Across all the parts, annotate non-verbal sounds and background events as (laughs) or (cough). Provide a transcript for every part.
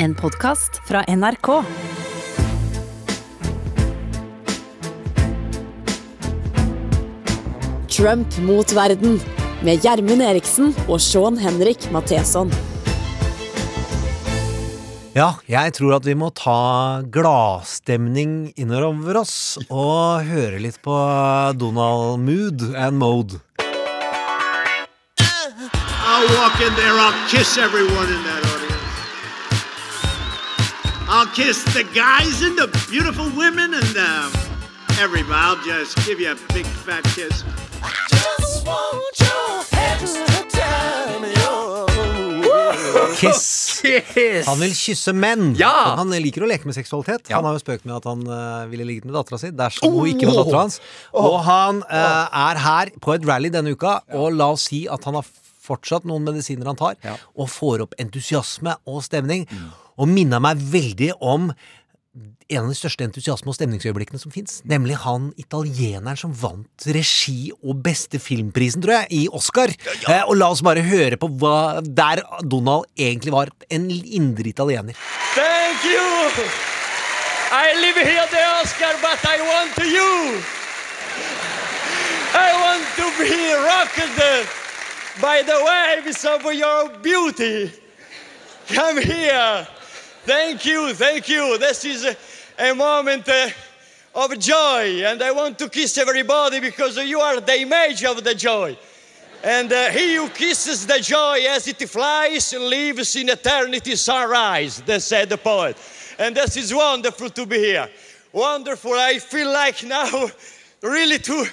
En podkast fra NRK. Trump mot verden med Gjermund Eriksen og Sean Henrik Matheson. Ja, jeg tror at vi må ta gladstemning innover oss og høre litt på Donald Mood and Mode. I'll walk in there, I'll kiss everyone in audience. I'll kiss the guys and the beautiful women and um, everybody. I'll just give you a big fat kiss. Kiss! Han vil kysse menn. Ja! Han liker å leke med seksualitet. Ja. Han har jo spøkt med at han uh, ville ligget med dattera si dersom hun ikke var dattera hans. Og han uh, er her på et rally denne uka, og la oss si at han har fortsatt noen medisiner han tar, Ja. og får opp entusiasme og stemning. Og minna meg veldig om en av de største entusiasme- og stemningsøyeblikkene som fins. Nemlig han italieneren som vant regi og beste filmprisen, tror jeg, i Oscar. Eh, og la oss bare høre på hva der Donald egentlig var. En indre italiener. Thank you. I live here the Oscar, but I want to you. I want to be rocked by the waves of your beauty. Come here. Thank you, thank you. This is a, a moment uh, of joy, and I want to kiss everybody because you are the image of the joy. And uh, he who kisses the joy as it flies lives in eternity sunrise, that said the poet. And this is wonderful to be here. Wonderful. I feel like now (laughs) really to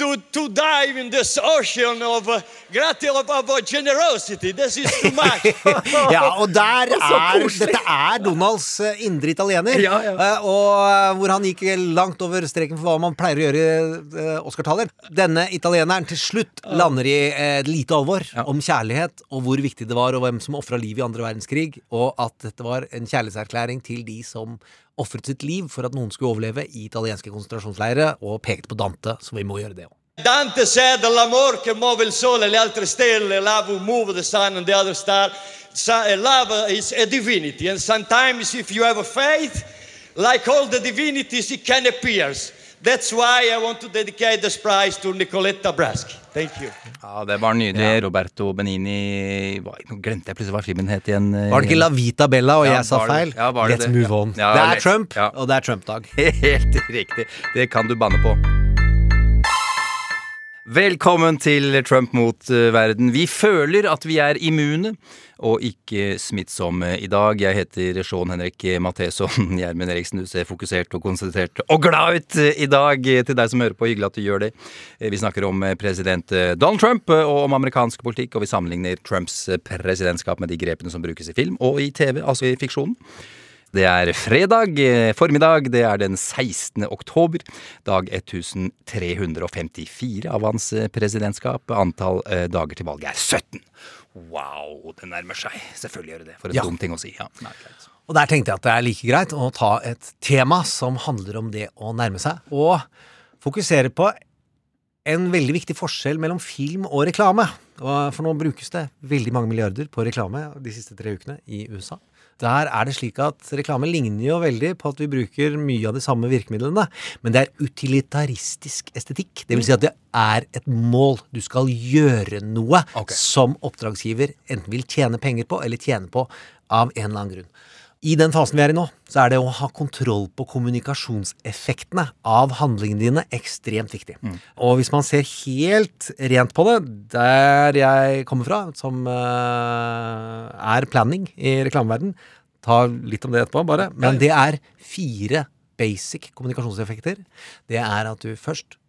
to, to dive in this ocean of uh, of, of uh, generosity. This is too much. (laughs) Ja, og der (laughs) er Dette er Donalds eh, indre italiener. Ja, ja. Eh, og eh, hvor han gikk langt over streken for hva man pleier å gjøre i Oscar-taler. Denne italieneren til slutt lander i et lite alvor om kjærlighet og hvor viktig det var, og hvem som ofra liv i andre verdenskrig, og at dette var en kjærlighetserklæring til de som ofret sitt liv for at noen skulle overleve i italienske konsentrasjonsleirer, og pekte på Dante, så vi må gjøre det òg. Dante said l'amor che muove il sole le altre stelle, love will move the sun and the other star. Uh, love is a divinity, and sometimes if you have a faith, like all the divinities, it can appear. That's why I want to dedicate this prize to Nicoletta Braschi. Thank you. Ja, det var nydelig. Roberto Benini Nå glemte jeg plutselig hva filmen het igjen. eh, Var det ikke La Vita Bella, og Ja, jeg sa det- feil? ja, Let's det? move on. Ja, det er Trump, ja. og det er Trump-dag. (laughs) Helt riktig. Det kan du banne på. Velkommen til Trump mot eh, verden. Vi føler at vi er immune og ikke smittsomme i dag. Jeg heter Sean Henrik Matheson. (laughs) Gjermund Eriksen, du ser fokusert og konsentrert og glad ut eh, i dag. Til deg som hører på, hyggelig at du gjør det. Eh, Vi snakker om eh, president eh, Donald Trump eh, og om amerikansk politikk, og vi sammenligner Trumps eh, presidentskap med de grepene som brukes i film og i TV, altså i fiksjonen. Det er fredag eh, formiddag, det er den 16. oktober, dag 1354 av hans eh, presidentskap. Antall eh, dager til valget er 17. Wow, det nærmer seg. Selvfølgelig gjør det det. For en Ja. dum ting å si. Ja, nei. Og der tenkte jeg at det er like greit å ta et tema som handler om det å nærme seg, og fokusere på en veldig viktig forskjell mellom film og reklame. For nå brukes det veldig mange milliarder på reklame de siste tre ukene i USA. Der er det slik at reklame ligner jo veldig på at vi bruker mye av de samme virkemidlene, men det er utilitaristisk estetikk. Det vil si at det er et mål. Du skal gjøre noe okay. som oppdragsgiver enten vil tjene penger på eller tjene på av en eller annen grunn. I den fasen vi er i nå, så er det å ha kontroll på kommunikasjonseffektene av handlingene dine ekstremt viktig. Og hvis man ser helt rent på det, der jeg kommer fra, som uh, er planning i reklameverden, ta litt om det etterpå, bare, men det er fire basic kommunikasjonseffekter. Det er at du først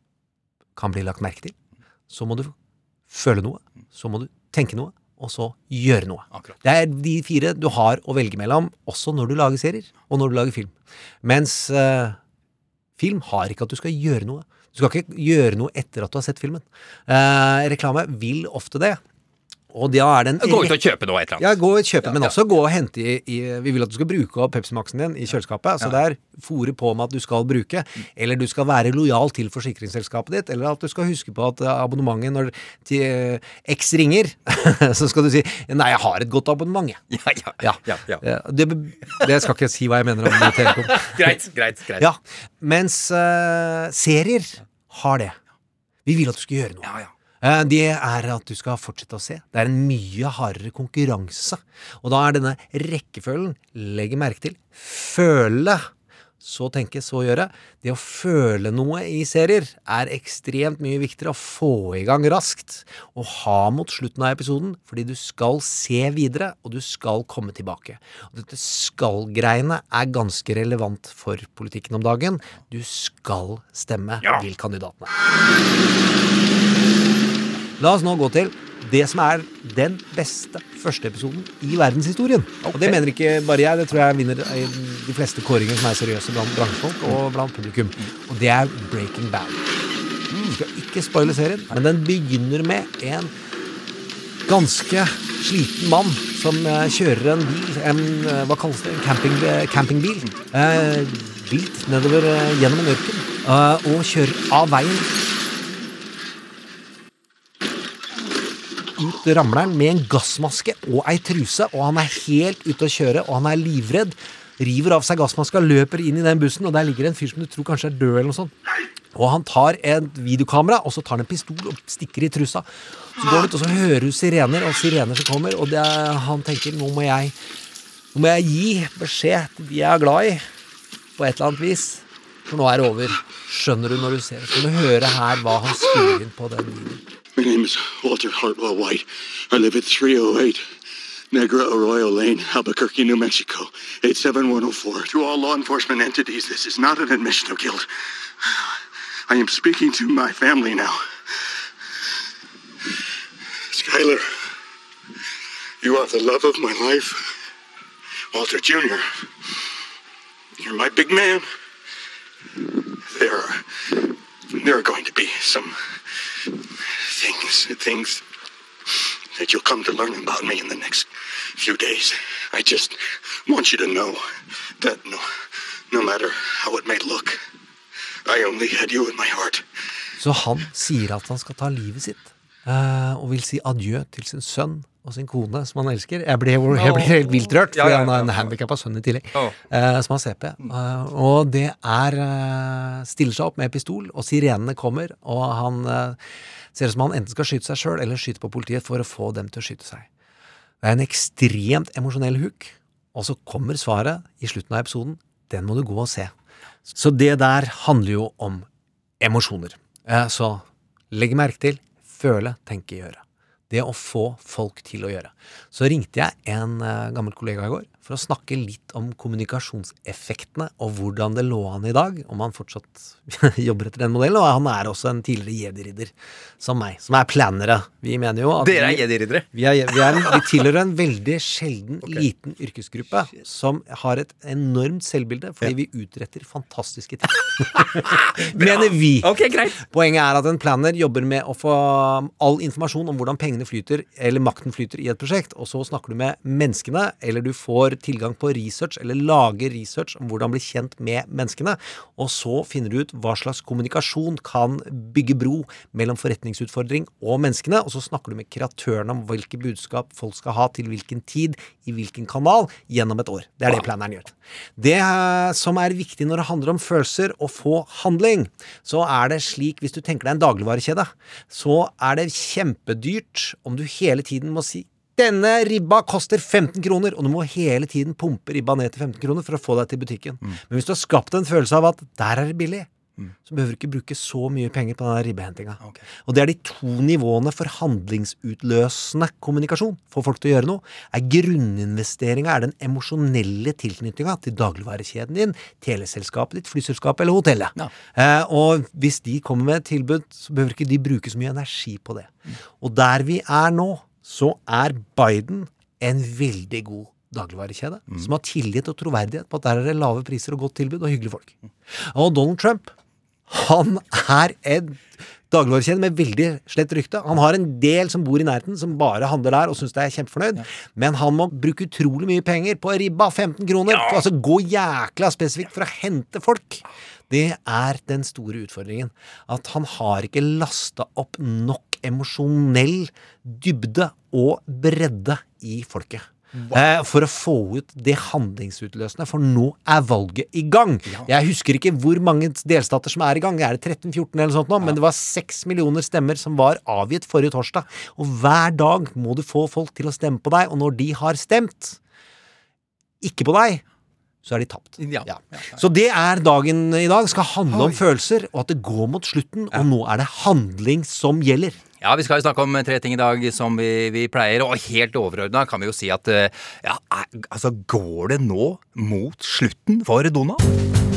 kan bli lagt merke til, så må du føle noe, så må du tenke noe, og så gjøre noe. Akkurat. Det er de fire du har å velge mellom, også når du lager serier, og når du lager film. Mens eh, film har ikke at du skal gjøre noe. Du skal ikke gjøre noe etter at du har sett filmen. Eh, reklame vil ofte det. Og da er det en Gå ut og kjøpe noe, et eller annet. Ja, gå og kjøpe, men også gå og hente i, i Vi vil at du skal bruke opp Pepsi Max-en din i kjøleskapet. Så det er fòre på med at du skal bruke, eller du skal være lojal til forsikringsselskapet ditt, eller at du skal huske på at eh, abonnementet når til eh, X ringer, (laughs) så skal du si 'Nei, jeg har et godt abonnement', jeg. Ja, ja, Ja. ja, ja. Eh, Det, det skal ikke si hva jeg mener om Telekom. (laughs) Greit, greit, greit. Ja, mens uh, serier har det. Vi vil at du skal gjøre noe. Ja, ja. Eh, Det er at du skal fortsette å se. Det er en mye hardere konkurranse. Og da er denne rekkefølgen, legg merke til, føle, så tenke, så gjøre. Det å føle noe i serier er ekstremt mye viktigere å få i gang raskt. Og ha mot slutten av episoden, fordi du skal se videre, og du skal komme tilbake. Og dette skal-greiene er ganske relevant for politikken om dagen. Du skal stemme, vil kandidatene. La oss nå gå til det som er den beste førsteepisoden i verdenshistorien. Og det mener ikke bare jeg, det tror jeg vinner de fleste kåringer som er seriøse blant bransjefolk og blant publikum. Og det er Breaking Bad. Vi skal ikke spoile serien, men den begynner med en ganske sliten mann som eh, kjører en bil, en, eh, hva kalles det, en camping, eh, campingbil, eh, vilt nedover gjennom en ørken, og kjører av veien ut ramler han med en gassmaske og ei truse, og han er helt ute å kjøre, og han er livredd. River av seg gassmaska, løper inn i den bussen, og der ligger en fyr som du tror kanskje er død, eller noe sånt. Og han tar et videokamera, og så tar han en pistol og stikker i trusa. Så går han ut, og så hører du sirener, og sirener som kommer, og er, han tenker nå må jeg Nå må jeg gi beskjed til de jeg er glad i, på et eller annet vis. For nå er det over. Skjønner du når du ser det. Kan du høre her hva han spiller inn på den videoen. My name is Walter Hartwell White. I live at 308 Negra Arroyo Lane, Albuquerque, New Mexico, 87104. To all law enforcement entities, this is not an admission of guilt. I am speaking to my family now. Skylar, you are the love of my life. Walter Jr., you're my big man. There are, there are going to be some things, that you'll come to learn about me in the next few days. I just want you to know that no, no matter how it may look, I only had you in my heart. Så han sier at han skal ta livet sitt, eh, og vil si adjø til sin sønn og sin kone, som han elsker. Jeg ble, jeg ble helt vilt rørt, Ja, fordi ja, han har en handikappa sønn i tillegg, eh, som har CP. Eh, og det er Stiller seg opp med pistol, og sirenene kommer, og han ser ut som han enten skal skyte seg sjøl eller skyte på politiet for å få dem til å skyte seg. Det er en ekstremt emosjonell hook, og så kommer svaret i slutten av episoden. Den må du gå og se. Så det der handler jo om emosjoner. Eh, Så legg merke til, føle, tenke, gjøre. Det å få folk til å gjøre. Så ringte jeg en eh, gammel kollega i går for å snakke litt om kommunikasjonseffektene og hvordan det lå an i dag, om han fortsatt (laughs) jobber etter den modellen. Og han er også en tidligere jedi-ridder som meg, som er planere. Vi mener jo at Dere er jedi-riddere. vi, vi, vi, vi tilhører en veldig sjelden liten yrkesgruppe som har et enormt selvbilde fordi vi utretter fantastiske ting. (laughs) Mener vi. Ok, greit. Poenget er at en planner jobber med å få all informasjon om hvordan pengene flyter, eller makten flyter i et prosjekt, og så snakker du med menneskene, eller du får tilgang på research, eller lager research om hvordan bli kjent med menneskene, og så finner du ut hva slags kommunikasjon kan bygge bro mellom forretningsutfordring og menneskene, og så snakker du med kreatørene om hvilke budskap folk skal ha til hvilken tid, i hvilken kanal, gjennom et år. Det er det planneren gjør. Det eh, som er viktig når det handler om følelser og få handling, så er det slik, hvis du tenker deg en dagligvarekjede, så er det kjempedyrt om du hele tiden må si denne ribba koster 15 kroner, og du må hele tiden pumpe ribba ned til 15 kroner for å få deg til butikken. Men hvis du har skapt en følelse av at der er det billig, så behøver du ikke bruke så mye penger på den ribbehentinga. Og det er de to nivåene for handlingsutløsende kommunikasjon. for folk til å gjøre noe. Er grunninvesteringa er den emosjonelle tilknytninga til dagligvarekjeden din, teleselskapet ditt, flyselskapet eller hotellet. Ja. Eh, og hvis de kommer med et tilbud, så behøver ikke de bruke så mye energi på det. Og der vi er nå, så er Biden en veldig god dagligvarekjede som har tillit og troverdighet på at der er det lave priser og godt tilbud og hyggelige folk. Og Donald Trump, han er en dagligvarekjede med veldig slett rykte. Han har en del som bor i nærheten, som bare handler der og syns det er kjempefornøyd. Men han må bruke utrolig mye penger på ribba, 15 kroner. Ja. altså gå jækla spesifikt for å hente folk. Det er den store utfordringen. At han har ikke lasta opp nok emosjonell dybde og bredde i folket. Eh, for å få ut det handlingsutløsende, for nå er valget i gang. Jeg husker ikke hvor mange delstater som er i gang. Er det 13-14 eller sånt nå? Men det var 6 millioner stemmer som var avgitt forrige torsdag. Og hver dag må du få folk til å stemme på deg, og når de har stemt ikke på deg, så er de tapt. Ja. Så det er dagen i dag. Skal handle om følelser, og at det går mot slutten. Og nå er det handling som gjelder. Ja, vi skal jo snakke om tre ting i dag som vi, vi pleier, og helt overordna kan vi jo si at eh, ja, altså går det nå mot slutten for Donald?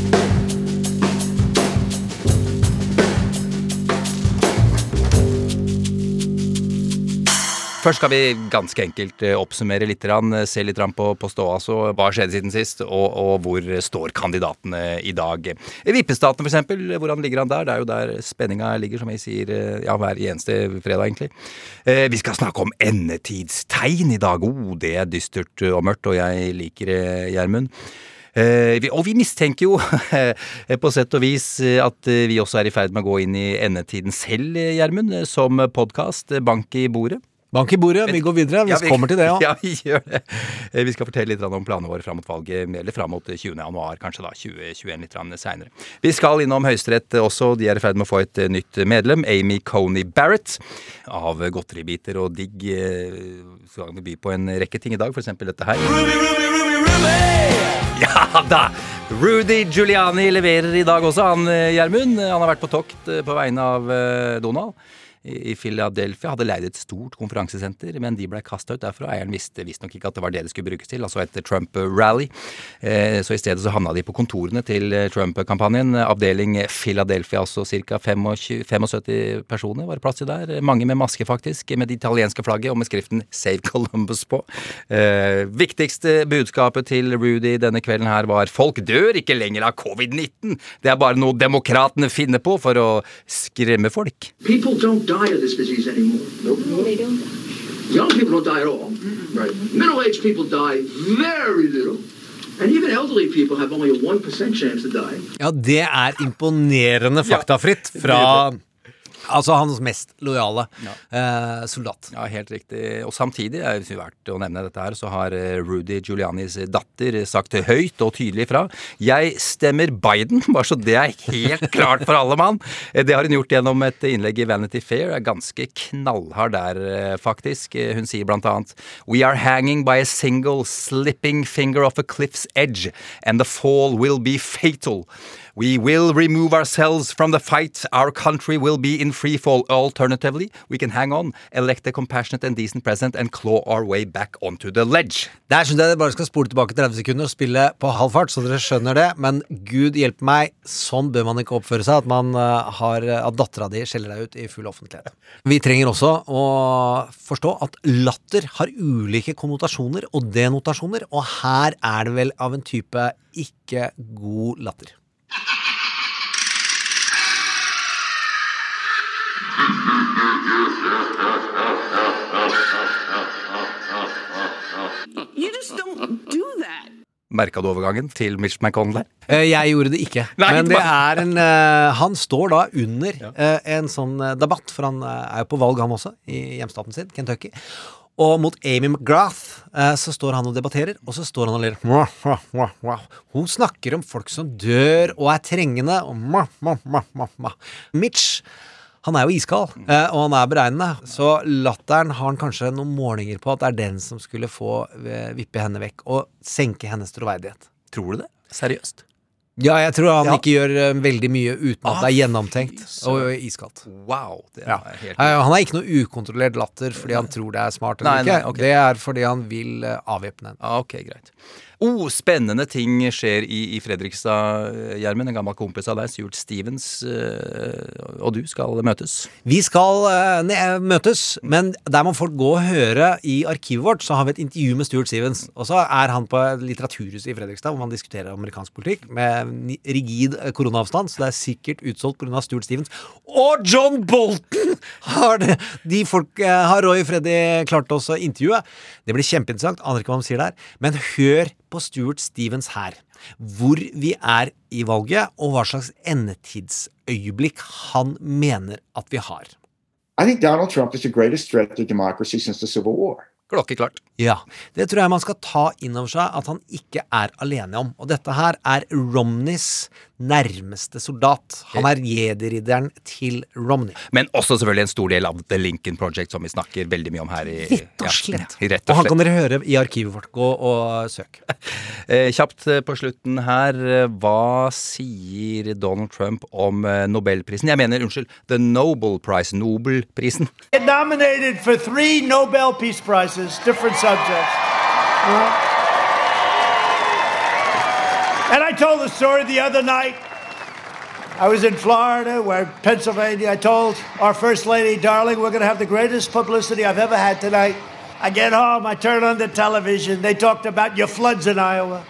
Først skal vi ganske enkelt eh, oppsummere litt, eh, se litt på, på ståa. Så hva skjedde siden sist, og, og hvor står kandidatene i dag? Vippestaten, eksempel, hvordan ligger han der? Det er jo der spenninga ligger, som vi sier eh, ja, hver eneste fredag, egentlig. Vi skal snakke om endetidstegn i dag. Oh, det er dystert og mørkt, og jeg liker det, Gjermund. Vi, og vi mistenker jo (laughs) på sett og vis at vi også er i ferd med å gå inn i endetiden selv, Gjermund, som podkast. Bank i bordet. Bank i bordet. Vi går videre. Vi Ja, vi- kommer til det, ja. (laughs) Ja, vi gjør det. Eh, Vi skal fortelle litt om planene våre fram mot valget, eller fram mot 20. januar, kanskje da 2021 litt seinere. Vi skal innom Høyesterett også. De er i ferd med å få et eh, nytt medlem, Amy Coney Barrett. Av godteribiter og digg eh, skal vi by på en rekke ting i dag, f.eks. dette her. Ruby, Ruby, Ruby, Ruby! (laughs) Ja da! Rudy Giuliani leverer i dag også, han eh, Gjermund. Han har vært på tokt eh, på vegne av eh, Donald i Philadelphia. Hadde leid et stort konferansesenter, men de ble kasta ut derfra. Eieren visste visstnok ikke at det var det det skulle brukes til, altså et Trump-rally. Eh, Så i stedet så havna de på kontorene til eh, Trump-kampanjen. Avdeling Philadelphia, altså ca. 75 personer var det plass til der. Mange med maske, faktisk, med det italienske flagget og med skriften 'Save Columbus' på. Eh, viktigste budskapet til Rudy denne kvelden her var 'Folk dør ikke lenger av covid-19'. Det er bare noe demokratene finner på for å skremme folk. People don't die of this disease anymore. No, they don't. Young people don't die at all. Right. Middle-aged people die very little. And even elderly people have only a 1% chance to die. Ja, det er imponerende faktafritt fra Altså hans mest lojale eh, soldat. Ja, helt riktig. Og samtidig, er det verdt å nevne dette her, så har eh, Rudy Giulianis datter sagt høyt og tydelig fra. Jeg stemmer Biden, (laughs) bare så det er helt klart for alle mann. Eh, Det har hun gjort gjennom et innlegg i Vanity Fair. Er ganske knallhard der, eh, faktisk. Hun sier blant annet We are hanging by a single slipping finger off a cliff's edge, and the fall will be fatal. We will remove ourselves from the fight. Our country will be in free fall. Alternatively, we can hang on, elect a compassionate and decent president, and claw our way back onto the ledge. Der syns jeg dere bare skal spole tilbake 30 sekunder og spille på halv fart, så dere skjønner det. Men gud hjelpe meg, sånn bør man ikke oppføre seg. At, man eh, har, at dattera di skjeller deg ut i full offentlighet. Vi trenger også å forstå at latter har ulike konnotasjoner og denotasjoner, og her er det vel av en type ikke god latter. You just don't do that. Merka du overgangen til Mitch McConnell? der? Jeg gjorde det ikke. Nei, men det er en eh, Han står da under eh, en sånn eh, debatt, for han eh, er jo på valg, han også, i hjemstaten sin, Kentucky. Og mot Amy McGrath eh, så står han og debatterer, og så står han og ler. Hun snakker om folk som dør og er trengende. Mitch han er jo iskald, eh, og han er beregnende. Så latteren har han kanskje noen målinger på at det er den som skulle få eh, vippe henne vekk og senke hennes troverdighet. Tror du det? Seriøst? Ja, jeg tror han Ja. ikke gjør eh, veldig mye uten at Ah, det er gjennomtenkt fy og iskaldt. Wow. Det Ja. er helt Han har ikke noe ukontrollert latter fordi han tror det er smart eller Nei, nei, ikke. Det er fordi han vil eh, avvæpne en. Ah, ok, greit. Oh, spennende ting skjer i, i Fredrikstad, eh, Gjermund. En gammel kompis av deg, Stuart Stevens, og du skal møtes. Vi skal ne møtes, men der må folk gå og høre. I arkivet vårt så har vi et intervju med Stuart Stevens. Og så er han på Litteraturhuset i Fredrikstad, hvor man diskuterer amerikansk politikk med rigid eh, koronaavstand, så det er sikkert utsolgt pga. Stuart Stevens. Og John Bolton! Har det, de folk eh, har Roy Freddy klart også å intervjue. Det blir kjempeinteressant. Aner ikke hva de sier der. Men hør på Stuart Stevens her. Hvor vi er i valget, og hva slags endetidsøyeblikk han mener at vi har. I think Donald Trump is the greatest threat to democracy since the Civil War. Klokkeklart. Ja, det tror jeg man skal ta inn over seg at han ikke er alene om. Og dette her er Romneys nærmeste soldat. Han er jedi-ridderen til Romney. Men også selvfølgelig en stor del av The Lincoln Project, som vi snakker veldig mye om her. I, Rett og ja, rett Og og han kan dere høre i arkivet vårt. Gå og søk. (laughs) Eh, kjapt eh, på slutten her. eh, Hva sier Donald Trump om Nobelprisen? Jeg mener, unnskyld, The Nobel Prize. Nobelprisen. Nominated for three Nobel Peace Prizes, different subjects. And I told the story the other night. I was in Florida, where Pennsylvania. I told our First Lady, darling, we're going to have the greatest publicity I've ever had tonight. I get home, I turn on the television. They talked about your floods in Iowa.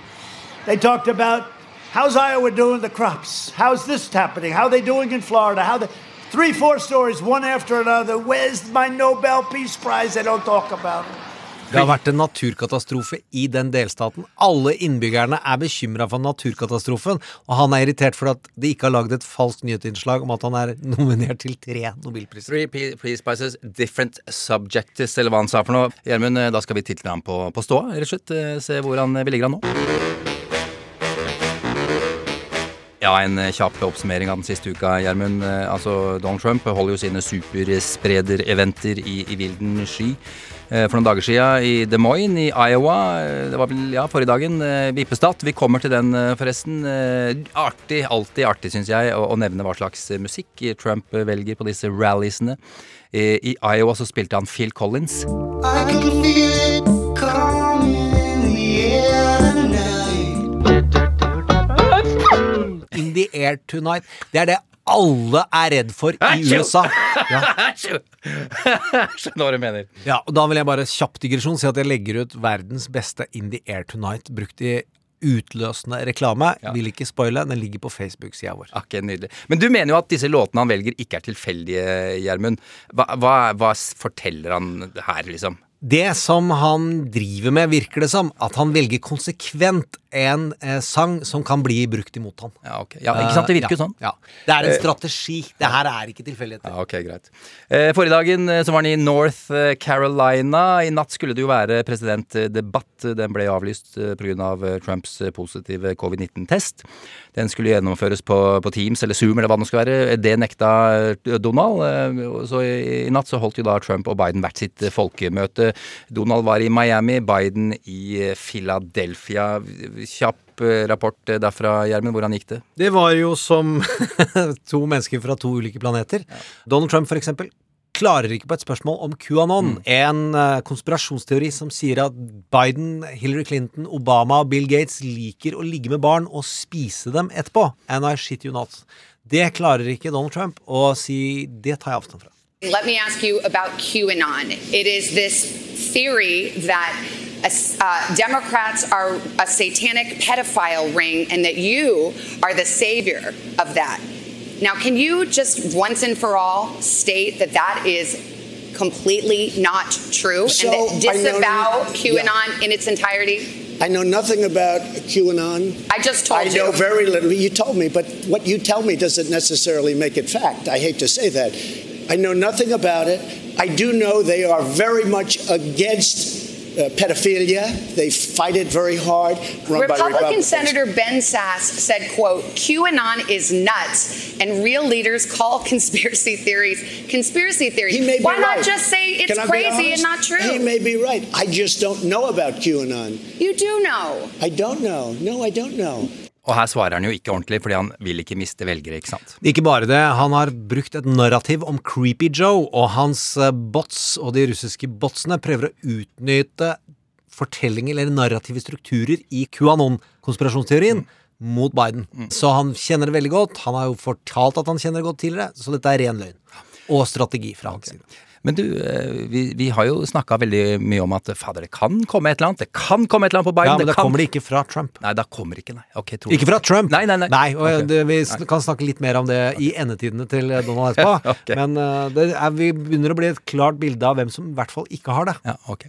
They talked about how's Iowa doing the crops? How's this happening? How are they doing in Florida? How the three, four stories, one after another. Where's my Nobel Peace Prize? They don't talk about it. Det har vært en naturkatastrofe i den delstaten. Alle innbyggerne er bekymra for naturkatastrofen, og han er irritert for at de ikke har lagd et falskt nyhetsinnslag om at han er nominert til tre nobelpriser. Three Please Spices, different subjects, eller hva han sa for noe. Gjermund, eh, da skal vi title ham på, på ståa, rett og slett. eh, Se hvor han vil vi ligger an nå. Ja, en eh, kjapp oppsummering av den siste uka, Gjermund. Eh, Altså, Donald Trump holder jo sine superspredereventer i, i vilden sky. Eh, For noen dager siden i Des Moines i Iowa, eh, det var vel ja, forrige dagen, Vippestad. vippestat. Vi kommer til den eh, forresten. Eh, Artig, alltid artig, syns jeg, å, å nevne hva slags eh, musikk Trump eh, velger på disse ralliesene. Eh, I Iowa så spilte han Phil Collins. I can feel it in the air tonight. In the air tonight. Det er det alle er redd for i USA. Ja. (laughs) Skjønner hva du mener. Ja, og Da vil jeg bare kjapp digresjon si at jeg legger ut verdens beste In the Air Tonight brukt i utløsende reklame. Vil ikke spoile, den ligger på Facebook-sida vår. Ok, nydelig. Men du mener jo at disse låtene han velger, ikke er tilfeldige, Gjermund. Hva, hva, hva forteller han her, liksom? Det som han driver med, virker det som, at han velger konsekvent en eh, sang som kan bli brukt imot han. Ja, ok. Ja, ikke sant? Det virker jo ja, sånn. Ja. Det er en Eh, strategi. Det her er ikke tilfeldigheter. Ja, ok, greit. Eh, forrige dagen eh, så var han i North eh, Carolina. I natt skulle det jo være presidentdebatt. Den ble avlyst eh, pga. Av Trumps eh, positive covid-19-test. Den skulle gjennomføres på, på Teams eller Zoom eller hva det nå skal være. Det nekta eh, Donald. eh, Så i, i natt så holdt jo da Trump og Biden hvert sitt eh, folkemøte. Donald var i Miami, Biden i eh, Philadelphia. Kjapp eh, rapport eh, derfra, Gjermund. Hvordan gikk det? Det var jo som (laughs) to mennesker fra to ulike planeter. Donald Trump, for eksempel, klarer ikke på et spørsmål om QAnon. En eh, konspirasjonsteori som sier at Biden, Hillary Clinton, Obama og Bill Gates liker å ligge med barn og spise dem etterpå. And I shit you not. Det klarer ikke Donald Trump å si Det tar jeg avstand fra. Let me ask you about QAnon. It is this theory that uh, Democrats are a satanic pedophile ring and that you are the savior of that. Now, can you just once and for all state that that is completely not true So, and that disavow yeah. QAnon in its entirety? I know nothing about QAnon. I just told I you. I know very little. You told me, but what you tell me doesn't necessarily make it fact. I hate to say that. I know nothing about it. I do know they are very much against uh, pedophilia. They fight it very hard. Republican Senator Ben Sass said, quote, QAnon is nuts and real leaders call conspiracy theories conspiracy theories. He may be Why not just say it's Can I be crazy and not true? He may be right. I just don't know about QAnon. you do know. I don't know. No, I don't know. Og her svarer han jo ikke ordentlig, fordi han vil ikke miste velgere, ikke sant? Ikke bare det, han har brukt et narrativ om Creepy Joe, og hans eh, bots og de russiske botsene prøver å utnytte fortellinger eller narrative strukturer i QAnon-konspirasjonsteorien mot Biden. Så han kjenner det veldig godt. Han har jo fortalt at han kjenner det godt tidligere, så dette er ren løgn. Og strategi fra hans side. Men du, eh, vi, vi har jo snakka veldig mye om at fader, det kan komme et eller annet. Det kan komme et eller annet på Biden. Ja, men da kan... kommer det ikke fra Trump. Nei, da kommer det ikke, nei. Okay, tror. Ikke fra Trump! Nei, nei, nei. og okay. det, Vi nei. kan snakke litt mer om det i endetidene til Donald etterpå. (laughs) okay. Men uh, det er, vi begynner å bli et klart bilde av hvem som i hvert fall ikke har det. Ja, ok.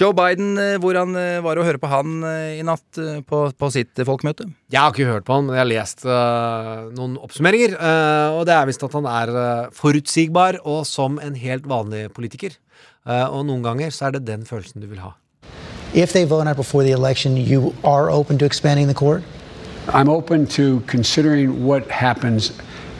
Joe Biden, eh, hvordan var det å høre på han i natt på, på sitt folkemøte? Jeg har ikke hørt på han, men jeg har lest uh, noen oppsummeringer. Uh, og det er visst at han er forutsigbar og som en helt vanlig politiker. Eh, og noen ganger så er det den følelsen du vil ha. If they vote out before the election, you are open to expanding the court? I'm open to considering what happens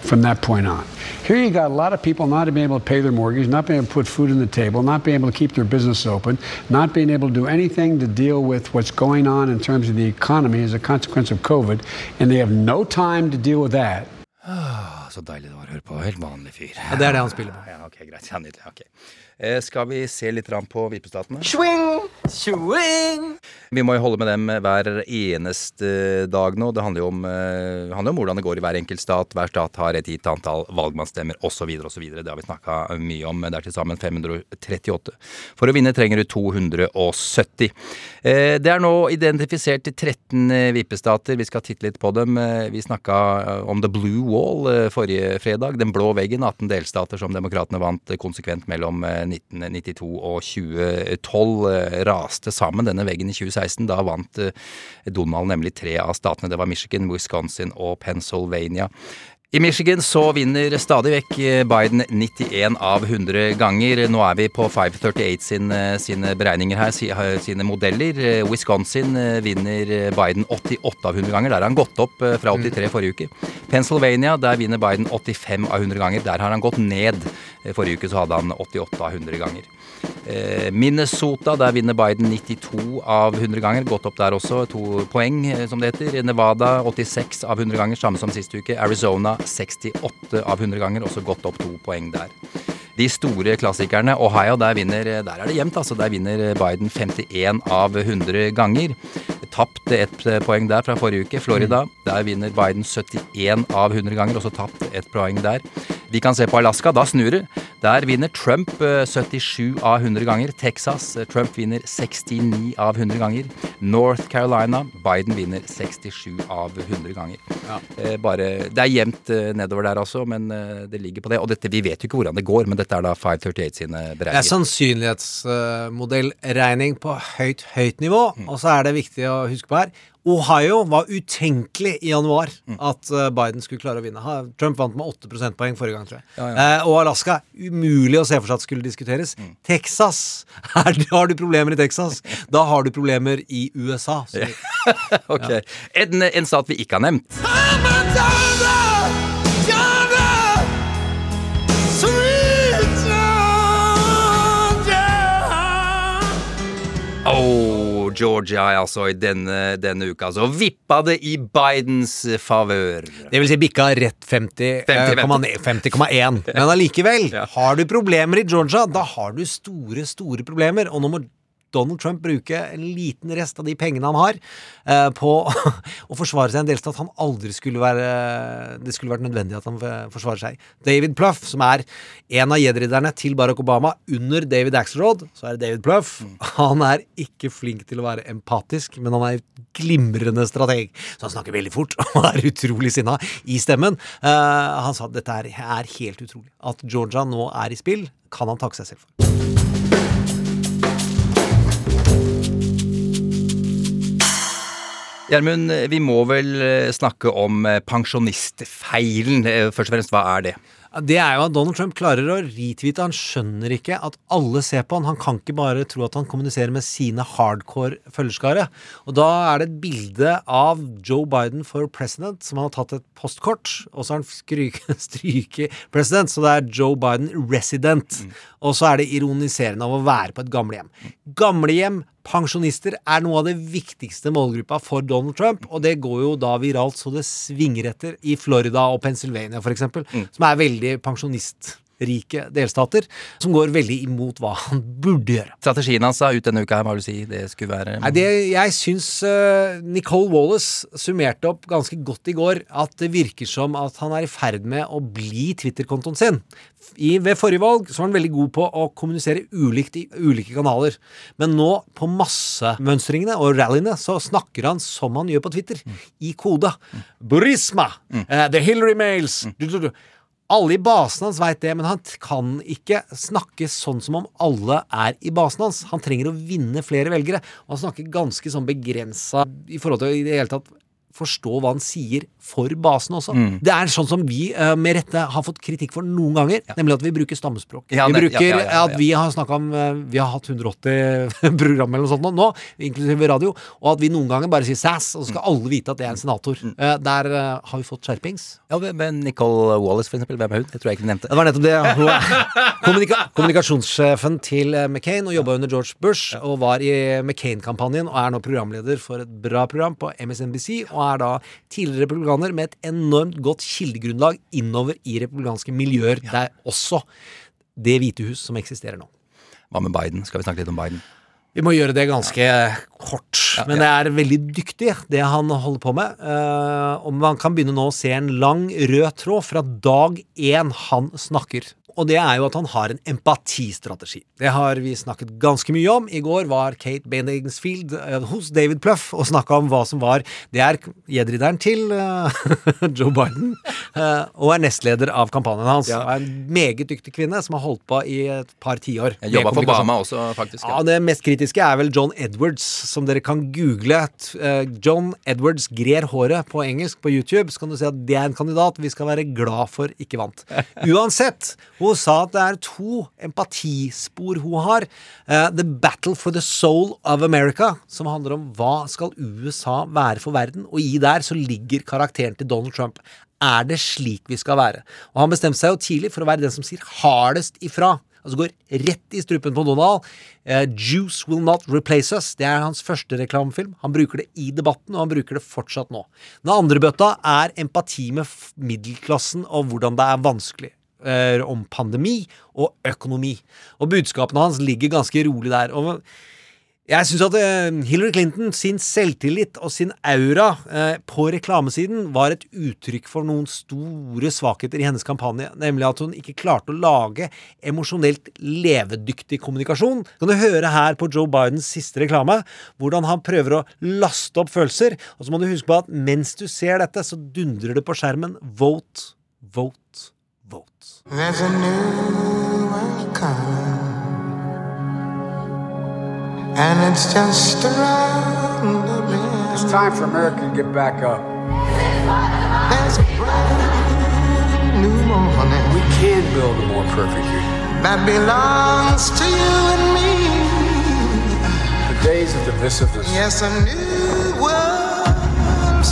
from that point on. Here you got a lot of people not being able to pay their mortgage, not being able to put food on the table, not being able to keep their business open, not being able to do anything to deal with what's going on in terms of the economy as a consequence of COVID, and they have no time to deal with that. (sighs) Så deilig det var å høre på. Helt vanlig fyr. Ja, det er det han spiller på. Ja, ok, greit. Ja, nydelig. Ok. Eh, skal vi se litt på vippestatene? Swing, swing. Vi må jo holde med dem hver eneste dag nå. Det handler jo om, eh, handler om hvordan det går i hver enkelt stat. Hver stat har et gitt antall valgmannsstemmer osv. osv. Det har vi snakka mye om. Det er til sammen 538. For å vinne trenger du 270. Eh, Det er nå identifisert 13 vippestater. Vi skal titte litt på dem. Vi snakka om The Blue Wall forrige fredag. Den blå veggen. 18 delstater som demokratene vant konsekvent mellom 1992 og 2012. eh, Raste sammen denne veggen i 2016. Da vant eh, Donald nemlig tre av statene. Det var Michigan, Wisconsin og Pennsylvania. I Michigan så vinner stadig vekk eh, Biden 91 av 100 ganger. Nå er vi på 538 sin, eh, sine beregninger her, sine modeller. Eh, Wisconsin vinner Biden 88 av 100 ganger. Der har han gått opp fra 83 forrige uke. Pennsylvania, der vinner Biden 85 av 100 ganger. Der har han gått ned. Forrige uke så hadde han 88 av 100 ganger. Minnesota, der vinner Biden 92 av 100 ganger. Gått opp der også, to poeng, som det heter. Nevada 86 av 100 ganger, samme som sist uke. Arizona 68 av 100 ganger, også gått opp to poeng der. De store klassikerne, Ohio, der, vinner, der er det jevnt. altså. Der vinner Biden 51 av 100 ganger. Tapt ett poeng der fra forrige uke. Florida, der vinner Biden 71 av 100 ganger, også tapt ett poeng der. Vi kan se på Alaska, da snur det. Der vinner Trump eh, 77 av 100 ganger. Texas, eh, Trump vinner 69 av 100 ganger. North Carolina, Biden vinner 67 av 100 ganger. Eh, Bare, det er jevnt eh, nedover der også, men eh, det ligger på det. Og dette, vi vet jo ikke hvordan det går, men dette er da 538 sine Det er sannsynlighetsmodellregning på høyt, høyt nivå. Og så er det viktig å huske på her Ohio var utenkelig i januar at eh, Biden skulle klare å vinne. Trump vant med 8 prosentpoeng forrige gang, tror jeg. Ja, ja. Eh, og Alaska umulig å se for seg at skulle diskuteres. Texas (laughs) her har du problemer i Texas. Da har du problemer i USA. Så, (laughs) ok. En, en stat vi ikke har nevnt. Oh, Georgia, altså, i denne, denne uka. Så vippa det i Bidens favør. Det vil si bikka rett 50, 50, eh, 50,1. Men allikevel, har du problemer i Georgia, da har du store, store problemer. Og nå må Donald Trump bruke en liten rest av de pengene han har, eh, på (laughs) å forsvare seg en delstat han aldri skulle være Det skulle vært nødvendig at han forsvarer seg. David Pluff, som er en av jedridderne til Barack Obama under David Axelrod, så er det David Pluff. Han er ikke flink til å være empatisk, men han er en glimrende strateg. Så han snakker veldig fort (laughs) og er utrolig sinna i stemmen. Eh, han sa at dette er, er helt utrolig. At Georgia nå er i spill, kan han takke seg selv for. Gjermund, vi må vel eh, snakke om eh, pensjonistfeilen. Eh, Først og fremst, hva er det? Det er jo at Donald Trump klarer å retweete. Han skjønner ikke at alle ser på han. Han kan ikke bare tro at han kommuniserer med sine hardcore følgerskare. Og da er det et bilde av Joe Biden for president, som han har tatt et postkort, og så har han (laughs) stryket president, så det er Joe Biden resident. Og så er det ironiserende av å være på et gamlehjem. Gamlehjem, pensjonister, er noe av det viktigste målgruppa for Donald Trump, og det går jo da viralt så det svinger etter i Florida og Pennsylvania, for eksempel, som er veldig pensjonist. Oljerike delstater, som går veldig imot hva han burde gjøre. Strategien hans ut denne uka, hva vil du si det skulle være? Nei, det, jeg syns uh, Nicole Wallace summerte opp ganske godt i går at det virker som at han er i ferd med å bli Twitter-kontoen sin. I, ved forrige valg så var han veldig god på å kommunisere ulikt i ulike kanaler. Men nå, på massemønstringene og rallyene, så snakker han som han gjør på Twitter. I kode. Burisma! eh, the Hillary Mails! Du, du, du. Alle i basen hans veit det, men han kan ikke snakke sånn som om alle er i basen hans. Han trenger å vinne flere velgere. Og han snakker ganske sånn begrensa i forhold til i det hele tatt forstå hva han sier for basen også. Mm. Det er sånn som vi eh, med rette har fått kritikk for noen ganger, nemlig at vi bruker stammespråk. Ja, vi bruker ja, ja, ja, ja. at vi har snakka om eh, Vi har hatt 180 program eller noe sånt nå, nå, inklusive radio, og at vi noen ganger bare sier sass, og så skal alle vite at det er en senator. Mm. Eh, Der har vi fått skjerpings. Ja, men Nicole Wallace, for eksempel. Hvem er hun? Det tror jeg ikke nevnte. Det var nettopp det. (laughs) Kommunika kommunikasjonssjefen til McCain og jobba under George Bush og var i McCain-kampanjen og er nå programleder for et bra program på MSNBC og er da tidligere republikaner med et enormt godt kildegrunnlag innover i republikanske miljøer. Det er også Det hvite hus som eksisterer nå. Hva med Biden? Skal vi snakke litt om Biden? Vi må gjøre det ganske kort. Men det er veldig dyktig, det han holder på med. Uh, og man kan begynne nå å se en lang rød tråd fra dag én han snakker. Og det er jo at han har en empatistrategi. Det har vi snakket ganske mye om. I går var Kate Bainingsfield eh, hos David Pluff og snakka om hva som var Det er gjedrideren til uh, (laughs) Joe Biden, uh, og er nestleder av kampanjen hans. Og er en meget dyktig kvinne som har holdt på i et par tiår. Jobba for Bama også, faktisk. Ja, Det mest kritiske er vel John Edwards, som dere kan google. Uh, John Edwards grer håret på engelsk på YouTube. Så kan du si at det er en kandidat vi skal være glad for ikke vant. (laughs) Uansett, hun sa at det er to empatispor hun har. Uh, the Battle for the Soul of America, som handler om hva skal USA være for verden, og i der så ligger karakteren til Donald Trump. Er det slik vi skal være? Og han bestemte seg jo tidlig for å være den som sier hardest ifra. Altså går rett i strupen på Donald. Uh, Juice Will Not Replace Us. Det er hans første reklamefilm. Han bruker det i debatten, og han bruker det fortsatt nå. Den andre bøtta er empati med middelklassen og hvordan det er vanskelig. Eh, om pandemi og økonomi. Og budskapene hans ligger ganske rolig der. Og jeg syns at eh, Hillary Clinton sin selvtillit og sin aura eh, på reklamesiden var et uttrykk for noen store svakheter i hennes kampanje. Nemlig at hun ikke klarte å lage emosjonelt levedyktig kommunikasjon. Kan du høre her på Joe Bidens siste reklame hvordan han prøver å laste opp følelser. Og så må du huske på at mens du ser dette, så dundrer det på skjermen vote, vote, There's a new world coming, and it's just around the bend. It's time for America to get back up. There's a brand new morning. We can build a more perfect union. that belongs to you and me. The days of divisiveness Yes, a new world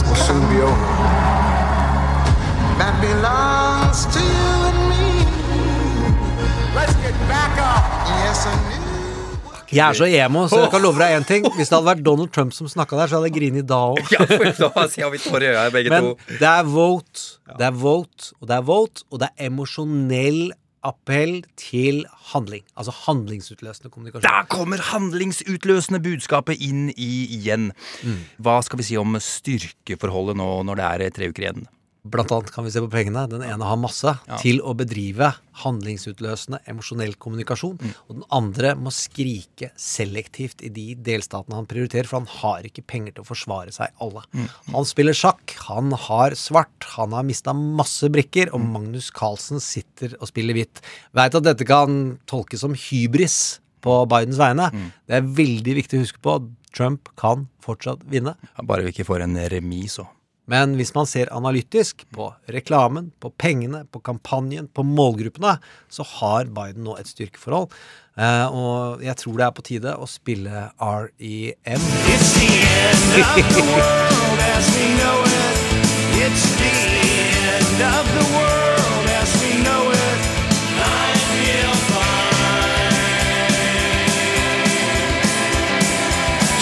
will soon be over. that belongs to you Jeg er så emo, så jeg kan love deg én ting. Hvis det hadde vært Donald Trump som snakka der, så hadde jeg grinet da òg. Ja, Men det er vote, det er vote, og det er vote, og det er emosjonell appell til handling. Altså handlingsutløsende kommunikasjon. Der kommer handlingsutløsende budskapet inn i igjen. Hva skal vi si om styrkeforholdet nå når det er tre uker igjen? Blant annet kan vi se på pengene. Den ene har masse til å bedrive handlingsutløsende emosjonell kommunikasjon. Og den andre må skrike selektivt i de delstatene han prioriterer, for han har ikke penger til å forsvare seg alle. Han spiller sjakk, han har svart, han har mista masse brikker, og Magnus Carlsen sitter og spiller hvitt. Veit at dette kan tolkes som hybris på Bidens vegne. Det er veldig viktig å huske på Trump kan fortsatt vinne. Bare vi ikke får en remis òg. Men hvis man ser analytisk på reklamen, på pengene, på kampanjen, på målgruppene, så har Biden nå et styrkeforhold. Uh, og jeg tror det er på tide å spille REM. It's the end of the world as we know it. It's the end of the world as we know it. I feel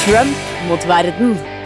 Trump mot verden.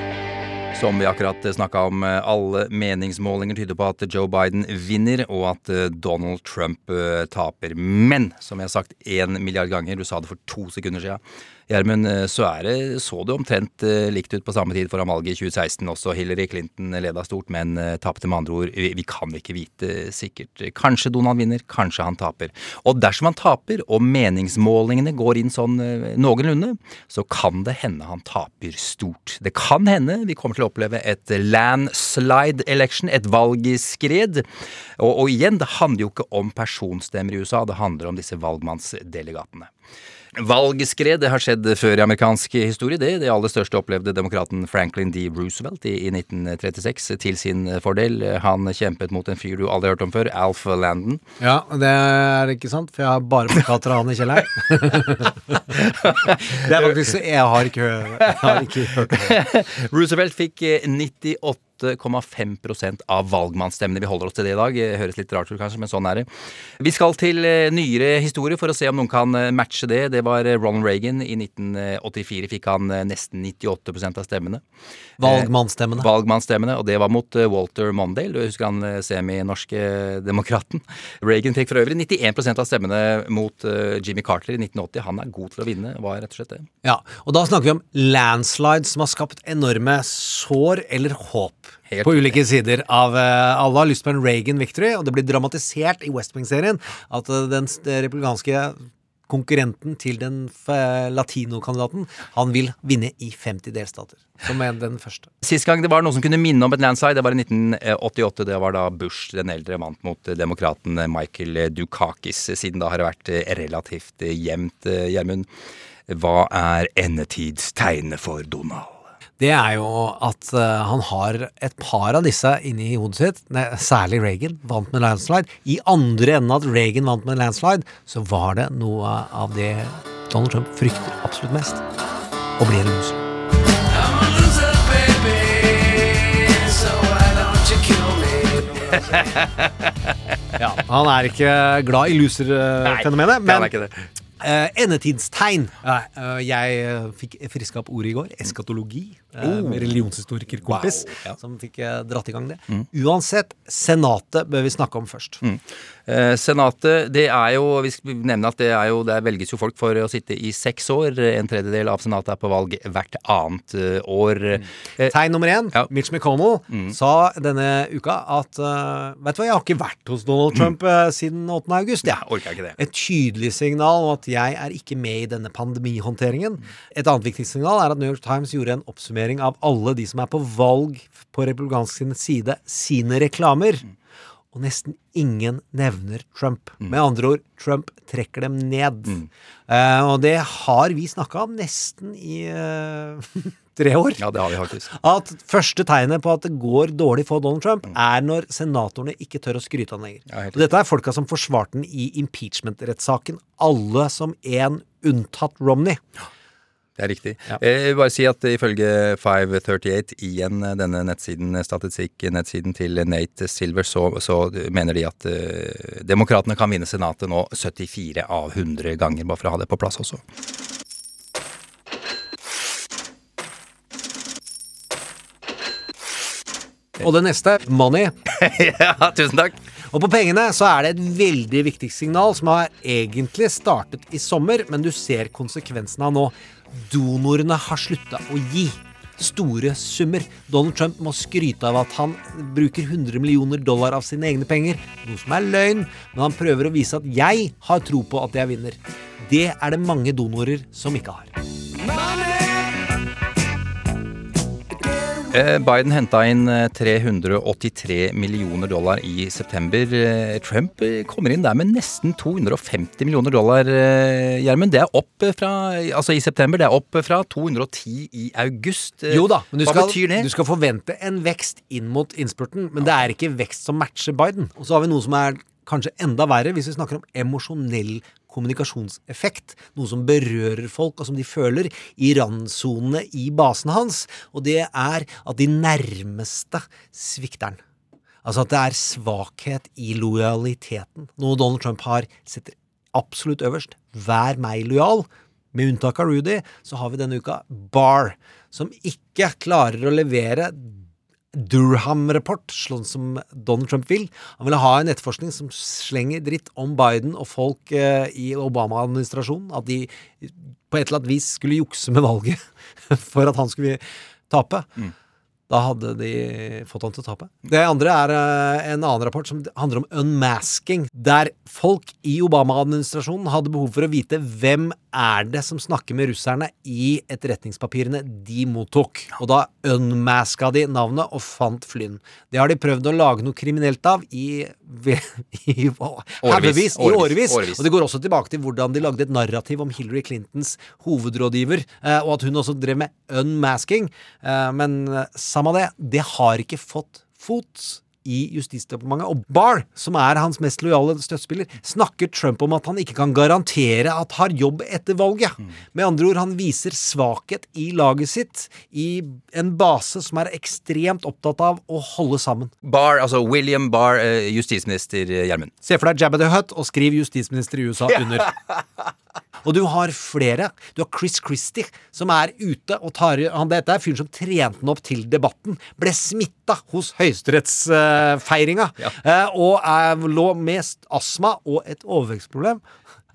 Som vi akkurat snakka om, eh, alle meningsmålinger tyder på at Joe Biden vinner, og at eh, Donald Trump eh, taper. Men, som jeg har sagt én milliard ganger, du sa det for to sekunder siden, Gjermund, eh, så er det, så det omtrent eh, likt ut på samme tid foran valget i 2016. Også Hillary Clinton leda stort, men eh, tapte med andre ord. Vi, vi kan ikke vite sikkert. Kanskje Donald vinner, kanskje han taper. Og dersom han taper, og meningsmålingene går inn sånn noenlunde, så kan det hende han taper stort. Det kan hende vi kommer til å oppleve et landslide election, et valgskred. Og, og igjen, det handler jo ikke om personstemmer i USA, det handler om disse valgmannsdelegatene. Valgskred det har skjedd før i amerikansk historie. Det, det aller største opplevde demokraten Franklin D. Roosevelt i, i 1936 til sin fordel. Han kjempet mot en fyr du aldri har hørt om før, Alf Landon. Ja, det er ikke sant, for jeg har bare plakater av han i kjelleren. (laughs) det er faktisk Jeg har ikke, jeg har ikke hørt om det. (laughs) Roosevelt fikk eh, 98 8,5 av valgmannsstemmene. Vi holder oss til det i dag. Det høres litt rart ut kanskje, men sånn er det. Vi skal til eh, nyere historie for å se om noen kan eh, matche det. Det var eh, Ronald Reagan. I 1984 fikk han nesten 98 av stemmene. Valgmannsstemmene. Valgmannsstemmene, Og det var mot Walter Mondale. Du husker han semi-norske demokraten. (laughs) Reagan fikk for øvrig 91 av stemmene mot Jimmy Carter i 1980. Han er god til å vinne, var rett og slett det. Ja, og da snakker vi om landslides som har skapt enorme sår eller håp. Helt på ulike sider av eh, Alle har lyst på en Reagan victory, og det blir dramatisert i West Wing-serien at eh, den republikanske konkurrenten til den latinokandidaten, han vil vinne i 50 delstater. Som er den første. Sist gang det var noe som kunne minne om et landslide, det var i 1988. Det var da Bush den eldre vant mot eh, demokraten Michael Dukakis. Siden da har det vært eh, relativt eh, jevnt, eh, Gjermund. Hva er endetidstegnet for Donald? Det er jo at eh, han har et par av disse inni hodet sitt. Nei, særlig Reagan vant med landslide. I andre enden at Reagan vant med landslide, så var det noe av det Donald Trump frykter absolutt mest. Å bli en loser. (laughs) Ja, han er ikke glad i loser-fenomenet, er men eh, endetidstegn. Uh, uh, jeg eh, fikk friska opp ordet i går. Eskatologi. Oh. religionshistorikerkompis Wow, ja. som fikk dratt i gang det. Mm. Uansett, Senatet bør vi snakke om først. Eh, Senatet, det er jo Vi skal nevne at det er jo Der velges jo folk for å sitte i seks år. En tredjedel av Senatet er på valg hvert annet eh, år. Mm. Tegn nummer én. Mitch McConnell Mm. sa denne uka at uh, Vet du hva, jeg har ikke vært hos Donald Trump mm. siden 8. august. Ja. orker jeg ikke det. Et tydelig signal om at jeg er ikke med i denne pandemihåndteringen. Et annet viktig signal er at New York Times gjorde en oppsummering av alle de som er på valg på republikansk side, sine reklamer. Og nesten ingen nevner Trump. Med andre ord, Trump trekker dem ned. Eh, og det har vi snakka om nesten i uh, (laughs) tre år. Ja, det har vi faktisk. At første tegnet på at det går dårlig for Donald Trump, er når senatorene ikke tør å skryte av ham lenger. Ja, og dette er folka som forsvarte den i impeachment-rettssaken. Alle som én, unntatt Romney. Det er riktig. Ja. Jeg vil bare si at ifølge 538, igjen eh, denne nettsiden, statistikk-nettsiden til Nate Silver, så, så mener de at uh, demokratene kan vinne Senatet nå 74 av 100 ganger, bare for å ha det på plass også. Og det neste, money. (laughs) ja, tusen takk. Og på pengene så er det et veldig viktig signal som har egentlig startet i sommer, men du ser konsekvensen av nå. Donorene har slutta å gi store summer. Donald Trump må skryte av at han bruker 100 millioner dollar av sine egne penger, noe som er løgn, men han prøver å vise at jeg har tro på at jeg vinner. Det er det mange donorer som ikke har. Eh, Biden henta inn eh, 383 millioner dollar i september. Eh, Trump eh, kommer inn der med nesten 250 millioner dollar, eh, Gjermund. Det er opp eh, fra Altså i september, det er opp eh, fra 210 i august. Eh, Jo da, men du Hva skal, betyr det? du skal forvente en vekst inn mot innspurten, men det er ikke vekst som matcher Biden. Og så har vi noe som er kanskje enda verre hvis vi snakker om emosjonell kommunikasjonseffekt. Noe som berører folk, og som de føler i randsonene i basen hans. Og det er at de nærmeste svikter han. Altså at det er svakhet i lojaliteten. Noe Donald Trump har setter absolutt øverst. Vær meg lojal. Med unntak av Rudy, så har vi denne uka Barr, som ikke klarer å levere Durham-rapport, sånn som Donald Trump vil. Han ville ha en etterforskning som slenger dritt om Biden og folk eh, i Obama-administrasjonen. At de på et eller annet vis skulle jukse med valget (laughs) for at han skulle tape. Da hadde de fått han til å tape. Det andre er eh, en annen rapport som handler om unmasking. Der folk i Obama-administrasjonen hadde behov for å vite hvem er det som snakker med russerne i etterretningspapirene de mottok. Og da unmaska de navnet og fant Flynn. Det har de prøvd å lage noe kriminelt av i, (laughs) i i årevis. Og det går også tilbake til hvordan de lagde et narrativ om Hillary Clintons hovedrådgiver, eh, og at hun også drev med unmasking. Eh, men eh, samme det, det har ikke fått fot i Justisdepartementet. Og Barr, som er hans mest lojale støttespiller, snakker Trump om at han ikke kan garantere at har jobb etter valget. Med andre ord, han viser svakhet i laget sitt, i en base som er ekstremt opptatt av å holde sammen. Barr, altså William Barr, eh, justisminister eh, Gjermund. Se for deg Jabba the Hutt og skriv justisminister i USA under. (laughs) Og du har flere. Du har Chris Christie, som er ute og tar han, Dette er fyren som trente han opp til debatten. Ble smitta hos høyesterettsfeiringa. eh, og er, lå med astma og et overvekstproblem.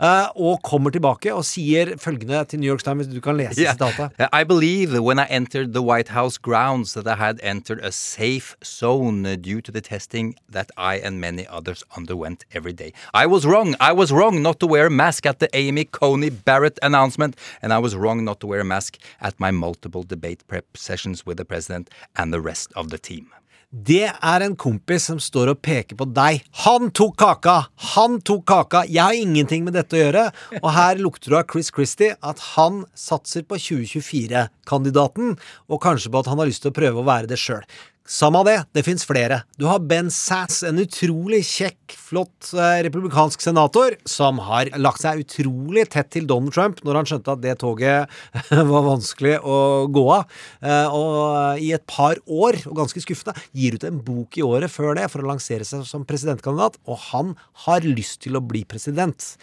Eh, og kommer tilbake og sier følgende til New York Times, du kan lese Yeah. sitatet. I believe when I entered the White House grounds that I had entered a safe zone uh, due to the testing that I and many others underwent every day. I was wrong. I was wrong not to wear a mask at the Amy Coney Barrett announcement, and I was wrong not to wear a mask at my multiple debate prep sessions with the president and the rest of the team. Det er en kompis som står og peker på deg. Han tok kaka! Han tok kaka! Jeg har ingenting med dette å gjøre. Og her lukter det av Chris Christie at han satser på 2024-kandidaten, og kanskje på at han har lyst til å prøve å være det sjøl. Samme av det, det fins flere. Du har Ben Sass, en utrolig kjekk, flott eh, republikansk senator, som har lagt seg utrolig tett til Donald Trump når han skjønte at det toget (laughs) var vanskelig å gå av. Eh, og i et par år, og ganske skuffende, gir ut en bok i året før det for å lansere seg som presidentkandidat, og han har lyst til å bli president.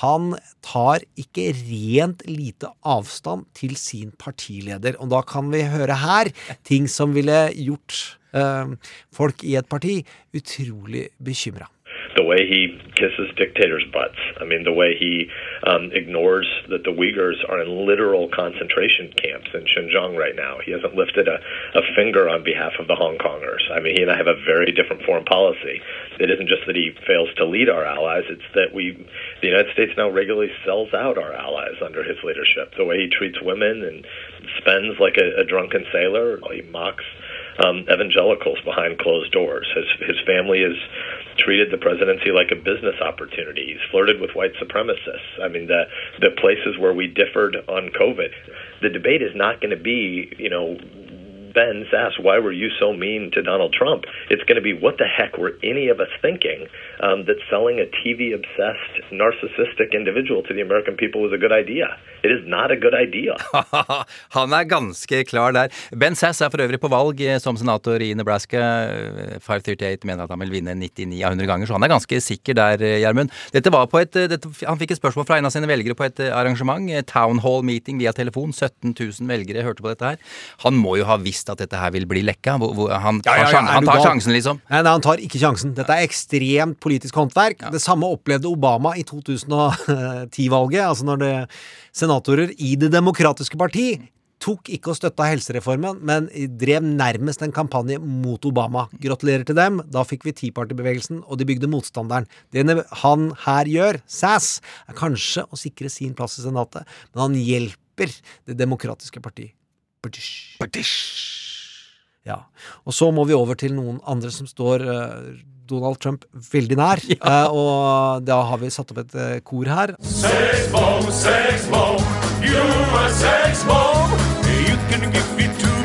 Han tar ikke rent lite avstand til sin partileder, og da kan vi høre her ting som ville gjort eh, folk i et parti utrolig bekymra. the way he kisses dictators' butts. I mean, the way he um, ignores that the Uyghurs are in literal concentration camps in Xinjiang right now. He hasn't lifted a, a finger on behalf of the Hong Kongers. I mean, he and I have a very different foreign policy. It isn't just that he fails to lead our allies, it's that we, the United States now regularly sells out our allies under his leadership. The way he treats women and spends like a, a drunken sailor, he mocks um, evangelicals behind closed doors. His, his family has treated the presidency like a business opportunity. He's flirted with white supremacists. I mean, the the places where we differed on COVID, the debate is not going to be, you know. Ben Sass, why were you so mean to Donald Trump? It's going to be what the heck were any of us thinking um, that selling a TV obsessed, narcissistic individual to the American people was a good idea? It is not a good idea. (laughs) Han er ganske klar der. Ben Sass er for øvrig på valg eh, som senator i Nebraska. Eh, 538 mener at han vil vinne 99 av 100 ganger, så han er ganske sikker der, eh, Gjermund. Eh, han fikk et spørsmål fra en av sine velgere på et eh, arrangement. eh, Town Hall Meeting via telefon. 17 000 velgere hørte på dette her. Han må jo ha visst at dette her vil bli lekka. Han tar, ja, ja. han tar sjansen, liksom. Nei, nei, han tar ikke sjansen. Dette er ekstremt politisk håndverk. Det samme opplevde Obama i 2010-valget, altså når det senatorer i Det demokratiske parti tok ikke og støtta helsereformen, men drev nærmest en kampanje mot Obama. Gratulerer til dem. Da fikk vi Tea Party-bevegelsen, og de bygde motstanderen. Det han her gjør, Sass, er kanskje å sikre sin plass i Senatet, men han hjelper Det demokratiske parti. British. Ja. Og så må vi over til noen andre som står uh, Donald Trump veldig nær. (laughs) Eh, og da har vi satt opp et uh, kor her. Sex bomb, sex bomb, you a sex bomb. You can give it to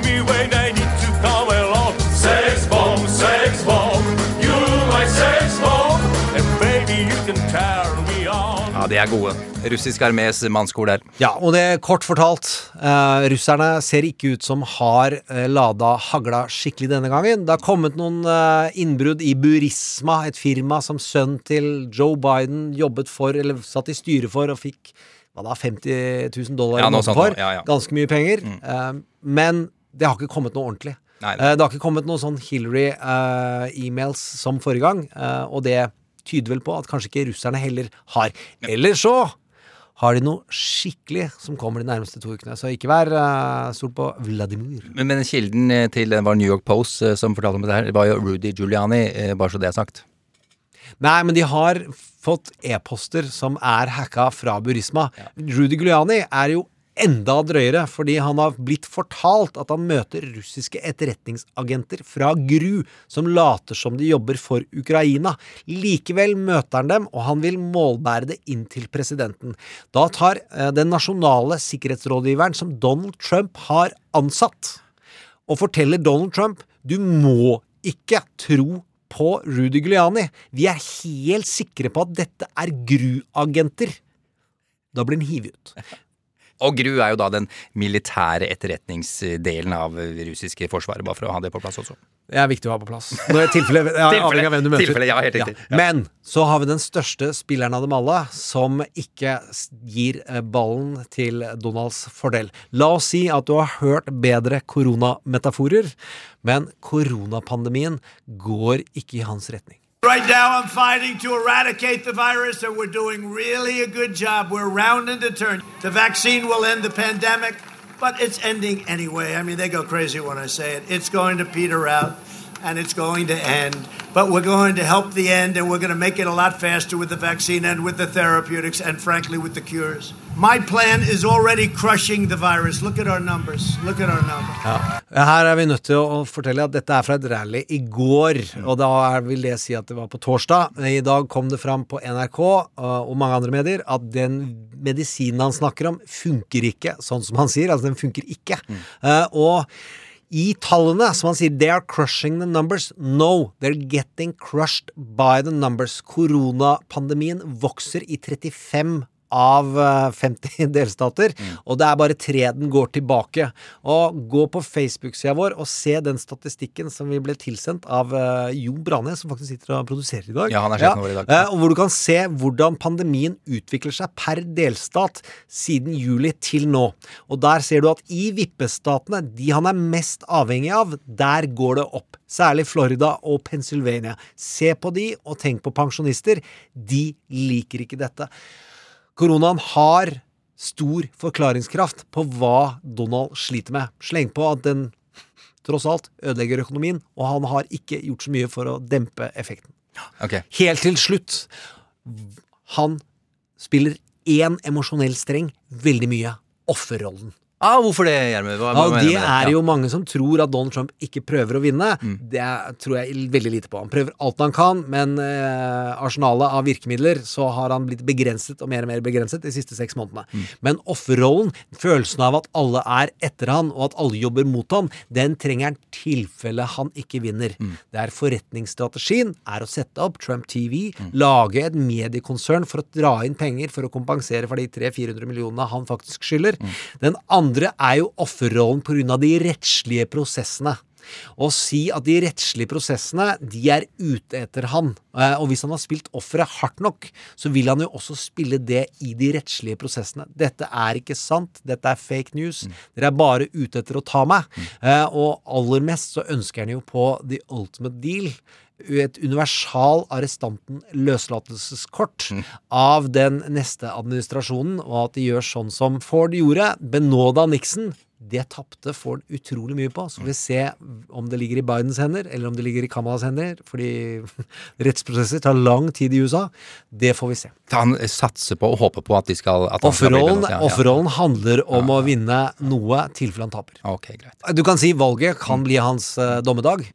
de er gode. Russisk armés mannskor der. Ja, og det er kort fortalt. Eh, russerne ser ikke ut som har eh, lada hagla skikkelig denne gangen. Det har kommet noen eh, innbrudd i Burisma, et firma som sønnen til Joe Biden jobbet for, eller satt i styret for, og fikk hva da, 50 000 dollar Ja, i noe måneden for. Ja, ja. Ganske mye penger. Eh, men det har ikke kommet noe ordentlig. Nei, Eh, det har ikke kommet noen sånn Hillary-emails som forrige gang, eh, og det tyder vel på at kanskje ikke russerne heller har. Eller så har de noe skikkelig som kommer de nærmeste to ukene. Så ikke vær uh, stol på Vladimir. Men, men kilden eh, til det var New York Post uh, som fortalte om det her. Det var jo Rudy Giuliani, uh, bare så det er sagt. Nei, men de har fått e-poster som er hacka fra Burisma. Rudy Giuliani er jo enda drøyere, fordi han har blitt fortalt at han møter russiske etterretningsagenter fra GRU, som later som de jobber for Ukraina. Likevel møter han dem, og han vil målbære det inn til presidenten. Da tar eh, den nasjonale sikkerhetsrådgiveren som Donald Trump har ansatt, og forteller Donald Trump du må ikke tro på Rudy Giuliani. Vi er helt sikre på at dette er GRU-agenter. Da blir han hivet ut. Og GRU er jo da den militære etterretningsdelen av det russiske forsvaret, bare for å ha det på plass også. Det er viktig å ha på plass. Når tilfelle, (laughs) ja, avhengig av hvem du møter. tilfelle, ja, helt riktig. Ja. Men så har vi den største spilleren av dem alle, som ikke gir eh, ballen til Donalds fordel. La oss si at du har hørt bedre koronametaforer, men koronapandemien går ikke i hans retning. Right now, I'm fighting to eradicate the virus, and we're doing really a good job. We're rounding the turn. The vaccine will end the pandemic, but it's ending anyway. I mean, they go crazy when I say it. It's going to peter out, and it's going to end. But we're going to help the end, and we're going to make it a lot faster with the vaccine and with the therapeutics, and frankly, with the cures. My plan is already crushing the virus. Look at our numbers. Look at our numbers. Ja. Her er vi nødt til å fortelle at dette er fra et rally i går, og da vil det si at det var på torsdag. I dag kom det fram på NRK uh, og mange andre medier at den medisinen han snakker om, funker ikke sånn som han sier. Altså, den funker ikke. Uh, og i tallene, som han sier, they are crushing the numbers. No, they're getting crushed by the numbers. Koronapandemien vokser i 35 av eh, 50 (laughs) delstater, og det er bare tre den går tilbake. Og Gå på Facebook-sida vår og se den statistikken som vi ble tilsendt av uh, Jon Brane, som faktisk sitter og produserer i dag. Ja, han er ja. i dag. Uh, og hvor du kan se hvordan pandemien utvikler seg per delstat siden juli til nå. Og der ser du at i vippestatene, de han er mest avhengig av, der går det opp. Særlig Florida og Pennsylvania. Se på de, og tenk på pensjonister. De liker ikke dette. Koronaen har stor forklaringskraft på hva Donald sliter med. Sleng på at den tross alt ødelegger økonomien, og han har ikke gjort så mye for å dempe effekten. Okay. Helt til slutt. Han spiller én emosjonell streng veldig mye. Offerrollen. Ah, hvorfor det, Gjermund? Ja, det er jo mange som tror at Donald Trump ikke prøver å vinne. Mm. Det tror jeg veldig lite på. Han prøver alt han kan, men eh, arsenalet av virkemidler så har han blitt begrenset og mer og mer begrenset de siste seks månedene. Mm. Men offerrollen, følelsen av at alle er etter han, og at alle jobber mot han, den trenger han tilfelle han ikke vinner. Mm. Det er forretningsstrategien er å sette opp Trump TV, Mm. lage et mediekonsern for å dra inn penger for å kompensere for de 300-400 millionene han faktisk skylder. Mm. Den andre er jo offerrollen pga. de rettslige prosessene. Å si at de rettslige prosessene, de er ute etter han. Eh, Og hvis han har spilt offeret hardt nok, så vil han jo også spille det i de rettslige prosessene. Dette er ikke sant, dette er fake news. Dere er bare ute etter å ta meg. Mm. Og aller mest så ønsker han jo på the ultimate deal et universal arrestanten løslatelseskort av den neste administrasjonen, og at de gjør sånn som Ford gjorde, benåda Nixon. Det tapte Ford utrolig mye på. Så får vi se om det ligger i Bidens hender, eller om det ligger i Kamalas hender. Fordi (laughs) rettsprosesser tar lang tid i USA. Det får vi se. Han satser på og håper på at de skal at Offerrollen, ja, ja. offerrollen handler om å vinne noe tilfelle han taper. Ok, greit. Du kan si valget kan bli hans uh, dommedag.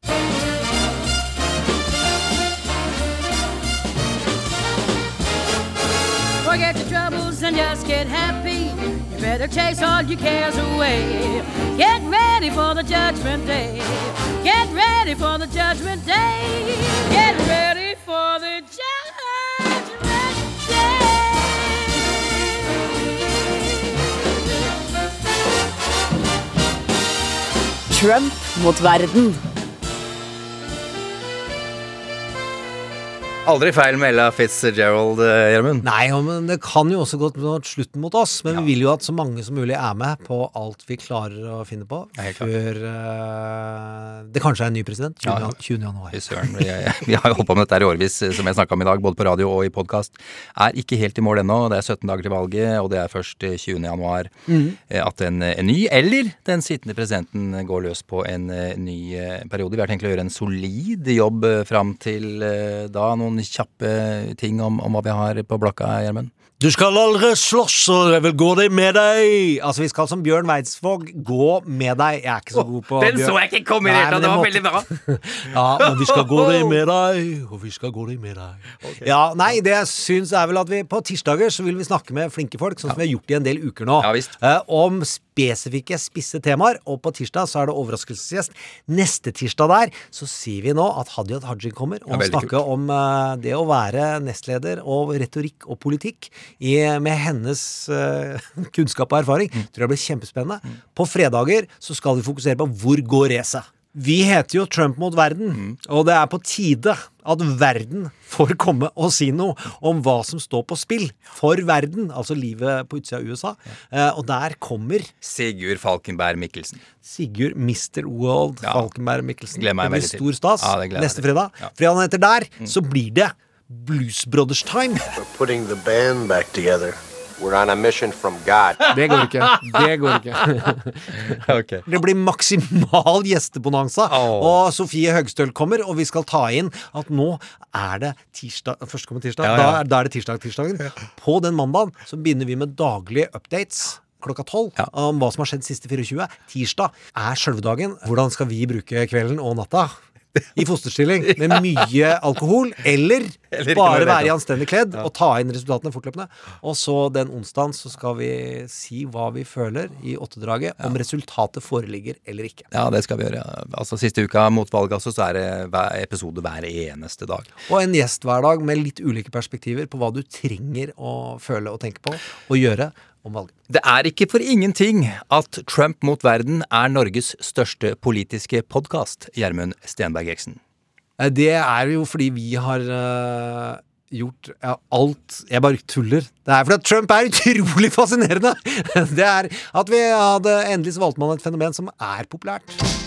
Just get happy. You better chase all your cares away. Get ready for the judgment day. Get ready for the judgment day. Get ready for the judgment day. Trump mot verden. Aldri feil med Ella Fitzgerald, eh, Gjermund. Nei, ja, men det kan jo også gå til slutten mot oss. Men vi vil jo at så mange som mulig er med på alt vi klarer å finne på Ja, før uh, det kanskje er en ny president 20. Ja. 20. januar. Søren. Vi, (laughs) vi har jo holdt på med dette her i årevis, eh, som jeg snakka om i dag, både på radio og i podkast. Er ikke helt i mål ennå. Det er 17 dager til valget, og det er først eh, 20. januar eh, at en, en ny, eller den sittende presidenten, går løs på en ny periode. Vi har tenkt å gjøre en solid jobb fram til da. Noen kjappe ting om, om hva vi har på blokka, Gjermund? Du skal aldri slåss, og jeg vil gå deg med deg. Altså, vi skal som Bjørn Weidsvåg gå med deg. Jeg er ikke så god på Den Bjørn- så jeg ikke komme i det hele tatt, det var veldig bra. (laughs) Ja, men vi skal gå deg med deg, og vi skal gå deg med deg. Ja, nei, det jeg syns er vel at vi på tirsdager så vil vi snakke med flinke folk, sånn som vi har gjort i en del uker nå, eh, om spesifikke, spisse temaer. Og på tirsdag så er det overraskelsesgjest. Neste tirsdag der så sier vi nå at Hadia Tajik kommer og Ja, snakker om eh, det å være nestleder og retorikk og politikk i, med hennes uh, (laughs) kunnskap og erfaring. Tror jeg blir kjempespennende. På fredager så skal vi fokusere på hvor går racet. Vi heter jo Trump mot verden, og det er på tide at verden får komme og si noe om hva som står på spill for verden, altså livet på utsida av USA. Uh, og der kommer Sigurd Falkenberg Mikkelsen. Sigurd Mr. World Ja. Falkenberg Mikkelsen. Gleder meg veldig til. stor stas Ja, neste fredag. Ja. Fredagen etter der så blir det Blues Brothers Time. putting the band back together. We're on a mission from God. Det går ikke. Det går ikke. (laughs) Det blir maksimal gjestebonanza. Og Sofie Høgstøl kommer, og vi skal ta inn at nå er det tirsdag Førstkommende tirsdag. Ja, ja. Da, er- da er det tirsdag-tirsdagen. På den mandagen så begynner vi med daglige updates. Klokka tolv om hva som har skjedd siste 24. Tirsdag er sjølve dagen. Hvordan skal vi bruke kvelden og natta? I fosterstilling med mye alkohol, eller, Eller bare være i anstendig kledd og ta inn resultatene fortløpende. Og så den onsdagen så skal vi si hva vi føler i åttedraget, om resultatet foreligger eller ikke. Ja, det skal vi gjøre. Altså Siste uka mot valget altså, så er det hver episode hver eneste dag. Og en gjest hver dag med litt ulike perspektiver på hva du trenger å føle og tenke på og gjøre om valget. Det er ikke for ingenting at Trump mot verden er Norges største politiske podkast, Gjermund Stenberg Eriksen. Eh, Det er jo fordi vi har uh, gjort ja, alt Jeg bare tuller. Det er fordi Trump er utrolig (laughs) fascinerende! Det er at vi hadde endelig så valgte man et fenomen som er populært.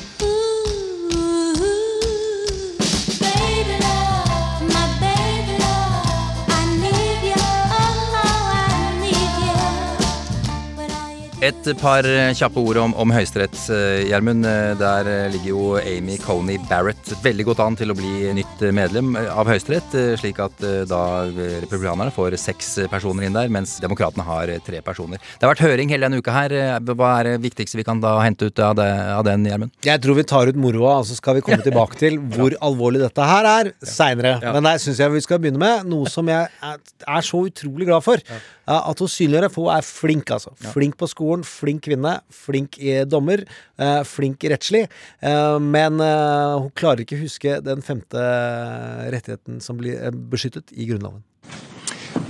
Et par kjappe ord om, om Høyesterett, eh, Gjermund. Eh, Der eh, ligger jo Amy Coney Barrett veldig godt an til å bli nytt eh, medlem eh, av Høyesterett, eh, slik at eh, da eh, republikanerne får seks personer inn der, mens demokratene har eh, tre personer. Det har vært høring hele denne uka her. Eh, Hva er det viktigste vi kan da hente ut av, det, av den, Gjermund? Jeg tror vi tar ut moroa, og så skal vi komme (laughs) tilbake til hvor alvorlig dette her er seinere. Men det syns jeg vi skal begynne med noe som jeg er så utrolig glad for. Ja, At hun synliggjør for hun er flink, altså. Flink på skolen, flink kvinne, flink i dommer, eh, flink rettslig. Eh, men eh, hun klarer ikke å huske den femte rettigheten som blir eh, beskyttet i Grunnloven.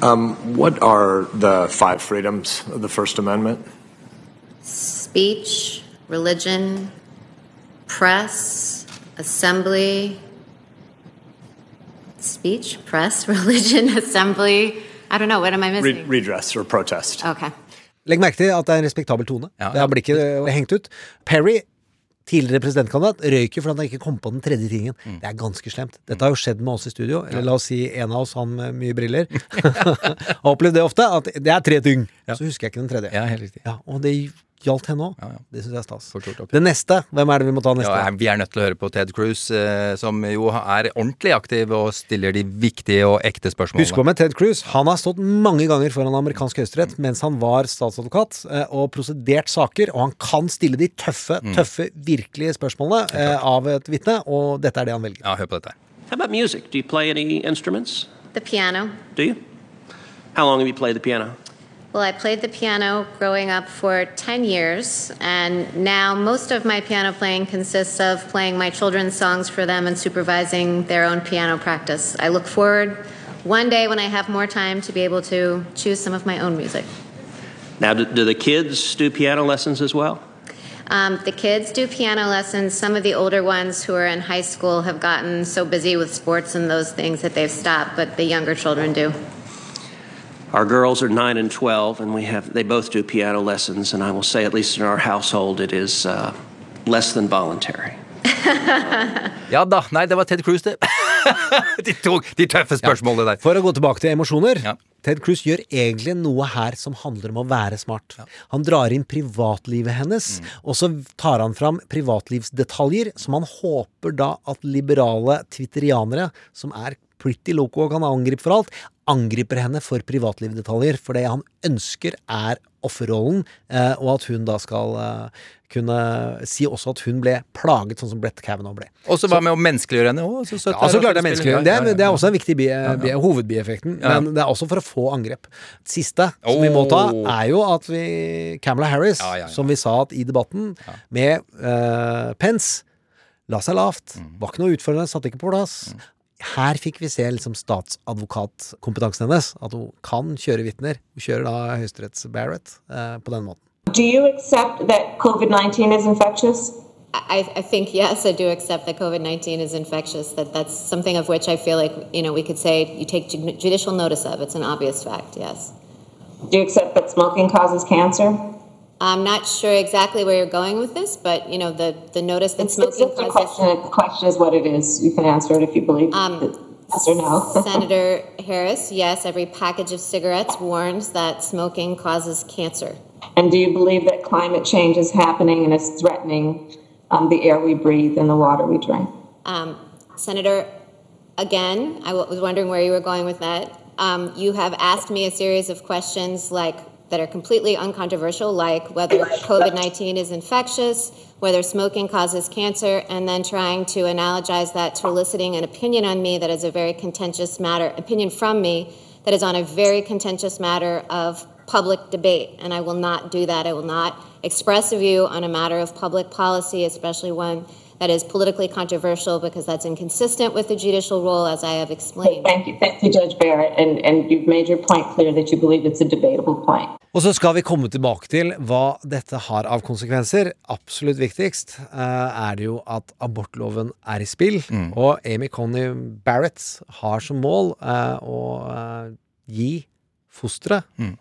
Um, what are the five freedoms of the First Amendment? speech, religion, press, assembly. Speech, press, (laughs) religion, assembly. I don't know. What am I missing? redress or protest. Okay. Legg merke til at det er en respektabel tone. Det har blikket eh, hengt ut. Perry, tidligere presidentkandidat, røyk jo fordi han ikke kom på den tredje tingen. Det er ganske slemt. Dette har jo skjedd med oss i studio. Eller la oss si en av oss, han med mye briller. (laughs) har opplevd det ofte, at det er tre ting. Så husker jeg ikke den tredje. Ja, helt riktig. Ja, og det gjaldt henne òg. Det syns jeg er stas. Det neste, hvem er det vi må ta neste? Ja, vi er nødt til å høre på Ted Cruz, eh, som jo er ordentlig aktiv og stiller de viktige og ekte spørsmålene. Husk på med Ted Cruz. Han har stått mange ganger foran amerikansk høyesterett mens han var statsadvokat eh, og prosedert saker, og han kan stille de tøffe, Mm. tøffe, virkelige spørsmålene eh, av et vitne, og dette er det han velger. Ja, hør på dette. How about music? Do you play any instruments? The piano. Do you? How long have you played the piano? Well, I played the piano growing up for 10 years, and now most of my piano playing consists of playing my children's songs for them and supervising their own piano practice. I look forward one day when I have more time to be able to choose some of my own music. Now, do, do the kids do piano lessons as well? Um, the kids do piano lessons. Some of the older ones who are in high school have gotten so busy with sports and those things that they've stopped, but the younger children do. Our girls are 9 and 12, and we have, they both do piano lessons. And I will say, at least in our household, it is uh, less than voluntary. (laughs) Ja da. Nei, det var Ted Cruz, det. (laughs) de, tok, de tøffe spørsmålene der. For å gå tilbake til emosjoner. Ted Cruz gjør egentlig noe her som handler om å være smart. Han drar inn privatlivet hennes, Mm. og så tar han fram privatlivsdetaljer som han håper da at liberale twitterianere, som er pretty loco og kan angripe for alt, angriper henne for privatlivsdetaljer. For det han ønsker, er offerrollen, eh, og at hun da skal eh, kunne si også at hun ble plaget, sånn som Brett Kavanaugh ble. Og så hva med å menneskeliggjøre henne òg? Ja, så klart det er menneskeliggjøring. Det er, det er også en viktig bie, bie, hovedbieffekten. Ja. Men det er også for å få angrep. Siste som vi må ta, Oh. er jo at vi Camela Harris, Ja, som vi sa at i debatten, med uh, Pence, la seg lavt. Mm. Var ikke noe utfordrende, satt ikke på plass. Her fikk vi se liksom statsadvokatkompetansen hennes. At hun kan kjøre vitner. Hun kjører da Høyesteretts Barrett eh, på den måten. Do you accept that COVID 19 is infectious? I, I think yes, I do accept that COVID nineteen is infectious. That that's something of which I feel like you know we could say you take judicial notice of. It's an obvious fact. Yes. Do you accept that smoking causes cancer? I'm not sure exactly where you're going with this, but you know the the notice that It's, it's smoking a causes. question. The question is what it is. You can answer it if you believe. yes or no. (laughs) Senator Harris, yes, every package of cigarettes warns that smoking causes cancer. And do you believe that climate change is happening and is threatening um, the air we breathe and the water we drink? Um, Senator, again, I was wondering where you were going with that. Um, you have asked me a series of questions like that are completely uncontroversial, like whether COVID 19 is infectious, whether smoking causes cancer, and then trying to analogize that to eliciting an opinion on me that is a very contentious matter, opinion from me that is on a very contentious matter of public debate. And I will not do that. I will not express a view on a matter of public policy, especially one that is politically controversial, because that's inconsistent with the judicial role, as I have explained. Thank you, thank you, Judge Barrett. And, and you've made your point clear that you believe it's a debatable point. Og så skal vi komme tilbake til hva dette har av konsekvenser. Absolutt viktigst eh, er det jo at abortloven er i spill. Mm. Og Amy Coney Barrett har som mål eh, å eh, gi fosteret Mm.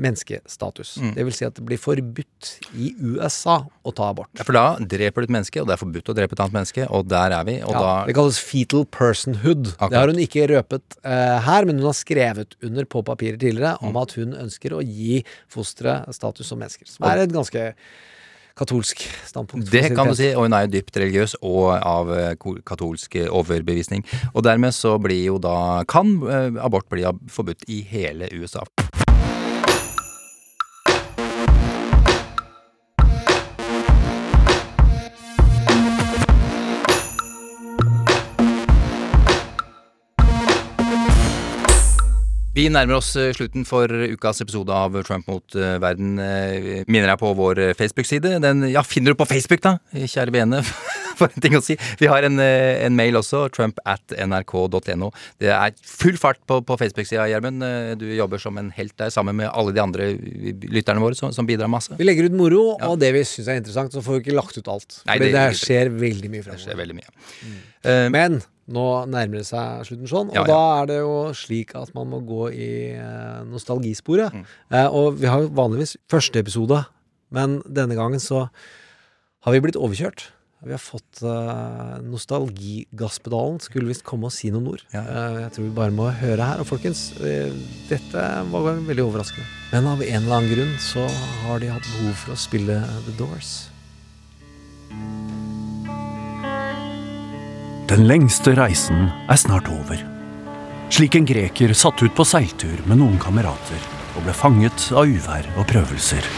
Menneskestatus. Mm. Det vil si at det blir forbudt i USA å ta abort. Ja, for da dreper du et menneske, og det er forbudt å drepe et annet menneske, og der er vi. Og Ja, da det kalles fetal personhood. Akkurat. Det har hun ikke røpet uh, her, men hun har skrevet under på papirer tidligere Mm. om at hun ønsker å gi fosteret status som mennesker. Som er et ganske katolsk standpunkt. Det kan du si, og hun er jo dypt religiøs og av eh, katolsk eh, overbevisning. Og dermed så blir jo da kan abort bli forbudt i hele USA. Vi nærmer oss eh, slutten for ukas episode av Trump mot eh, verden. Eh, Minner deg på vår eh, Facebook-side. Den ja, finner du på Facebook, da, kjære vene. (laughs) For en ting å si. Vi har en, eh, en mail også, trump at nrk.no. Det er full fart på, på Facebook-sida, Gjermund. Eh, Du jobber som en helt der, sammen med alle de andre lytterne våre som, som bidrar masse. Vi legger ut moro, og det vi syns er interessant, så får vi ikke lagt ut alt. Nei, det- det, skjer veldig mye fremover. skjer veldig mye. Men nå nærmer det seg slutten sånn, og Ja, ja. da er det jo slik at man må gå i eh, nostalgisporet. Mm. Eh, og vi har jo vanligvis første episode, men denne gangen så har vi blitt overkjørt. Vi har fått eh, nostalgigasspedalen. Skulle visst komme og si noen ord. Eh, jeg tror vi bare må høre her. Og folkens, eh, dette var veldig overraskende. Men av en eller annen grunn så har de hatt behov for å spille The Doors. Den lengste reisen er snart over. Slik en greker satt ut på seiltur med noen kamerater og ble fanget av uvær og prøvelser.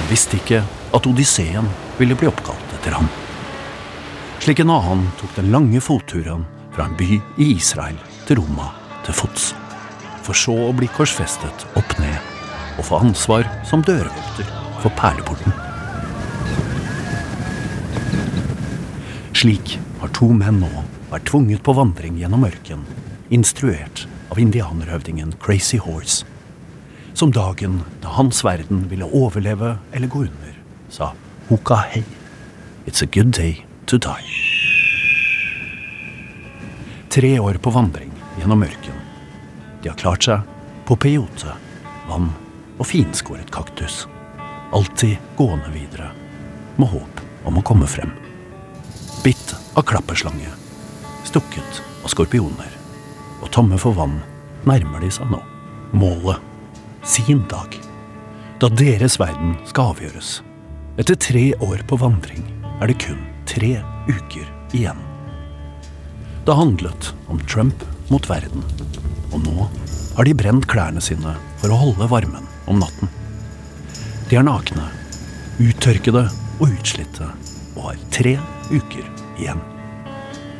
Han visste ikke at Odysseen ville bli oppkalt etter ham. Slik en annen tok den lange fotturen fra en by i Israel til Roma til fots. For så å bli korsfestet opp ned og få ansvar som dørvokter for perleporten. Slik har to menn nå vært tvunget på vandring gjennom ørken, instruert av indianerhøvdingen Crazy Horse, som dagen da hans verden ville overleve eller gå under, sa Hoka hei. It's a good day to die. Tre år på vandring gjennom ørken. De har klart seg på peyote, vann og finskåret kaktus. Alltid gående videre, med håp om å komme frem. Bitt av klapperslange, stukket av skorpioner, og tomme for vann nærmer de seg nå. Målet. Sin dag. Da deres verden skal avgjøres. Etter tre år på vandring er det kun tre uker igjen. Det handlet om Trump mot verden, og nå har de brent klærne sine for å holde varmen om natten. De er nakne, uttørkede og utslitte, og har tre uker igjen.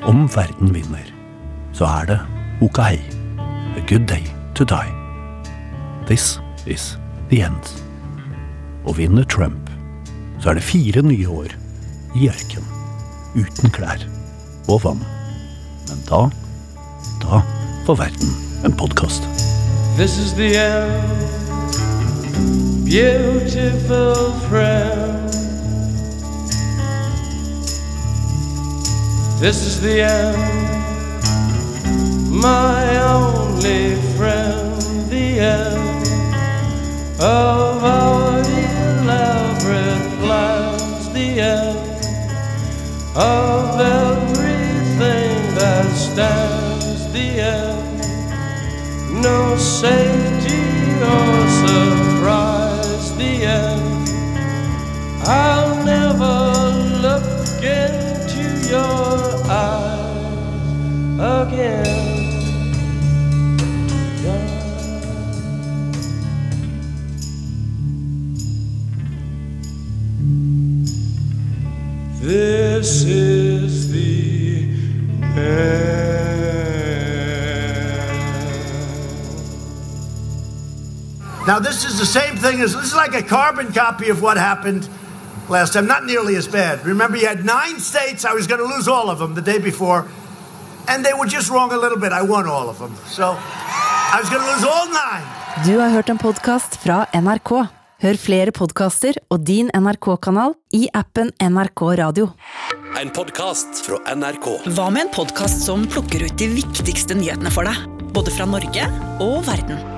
Om verden vinner, så er det ok. a good day to die. This is the end. Og vinner Trump, så er det fire nye år i ørken, uten klær og vann. Men da, da får verden en podkast. This is the end, beautiful friend. This is the end, my only friend, the end of our elaborate plans, the end of everything that stands, the end no safety or surprise. The end. I'll never look into your again. This is the Now, this is the same thing as this is like a carbon copy of what happened last time. Not nearly as bad. Remember, you had nine states. I was going to lose all of them the day before, and they were just wrong a little bit. I won all of them. So I was going to lose all nine. Du har hørt en podkast fra NRK. Hør flere podkaster og din NRK-kanal i appen NRK Radio. En podkast fra NRK. Hva med en podkast som plukker ut de viktigste nyhetene for deg? Både fra Norge og verden.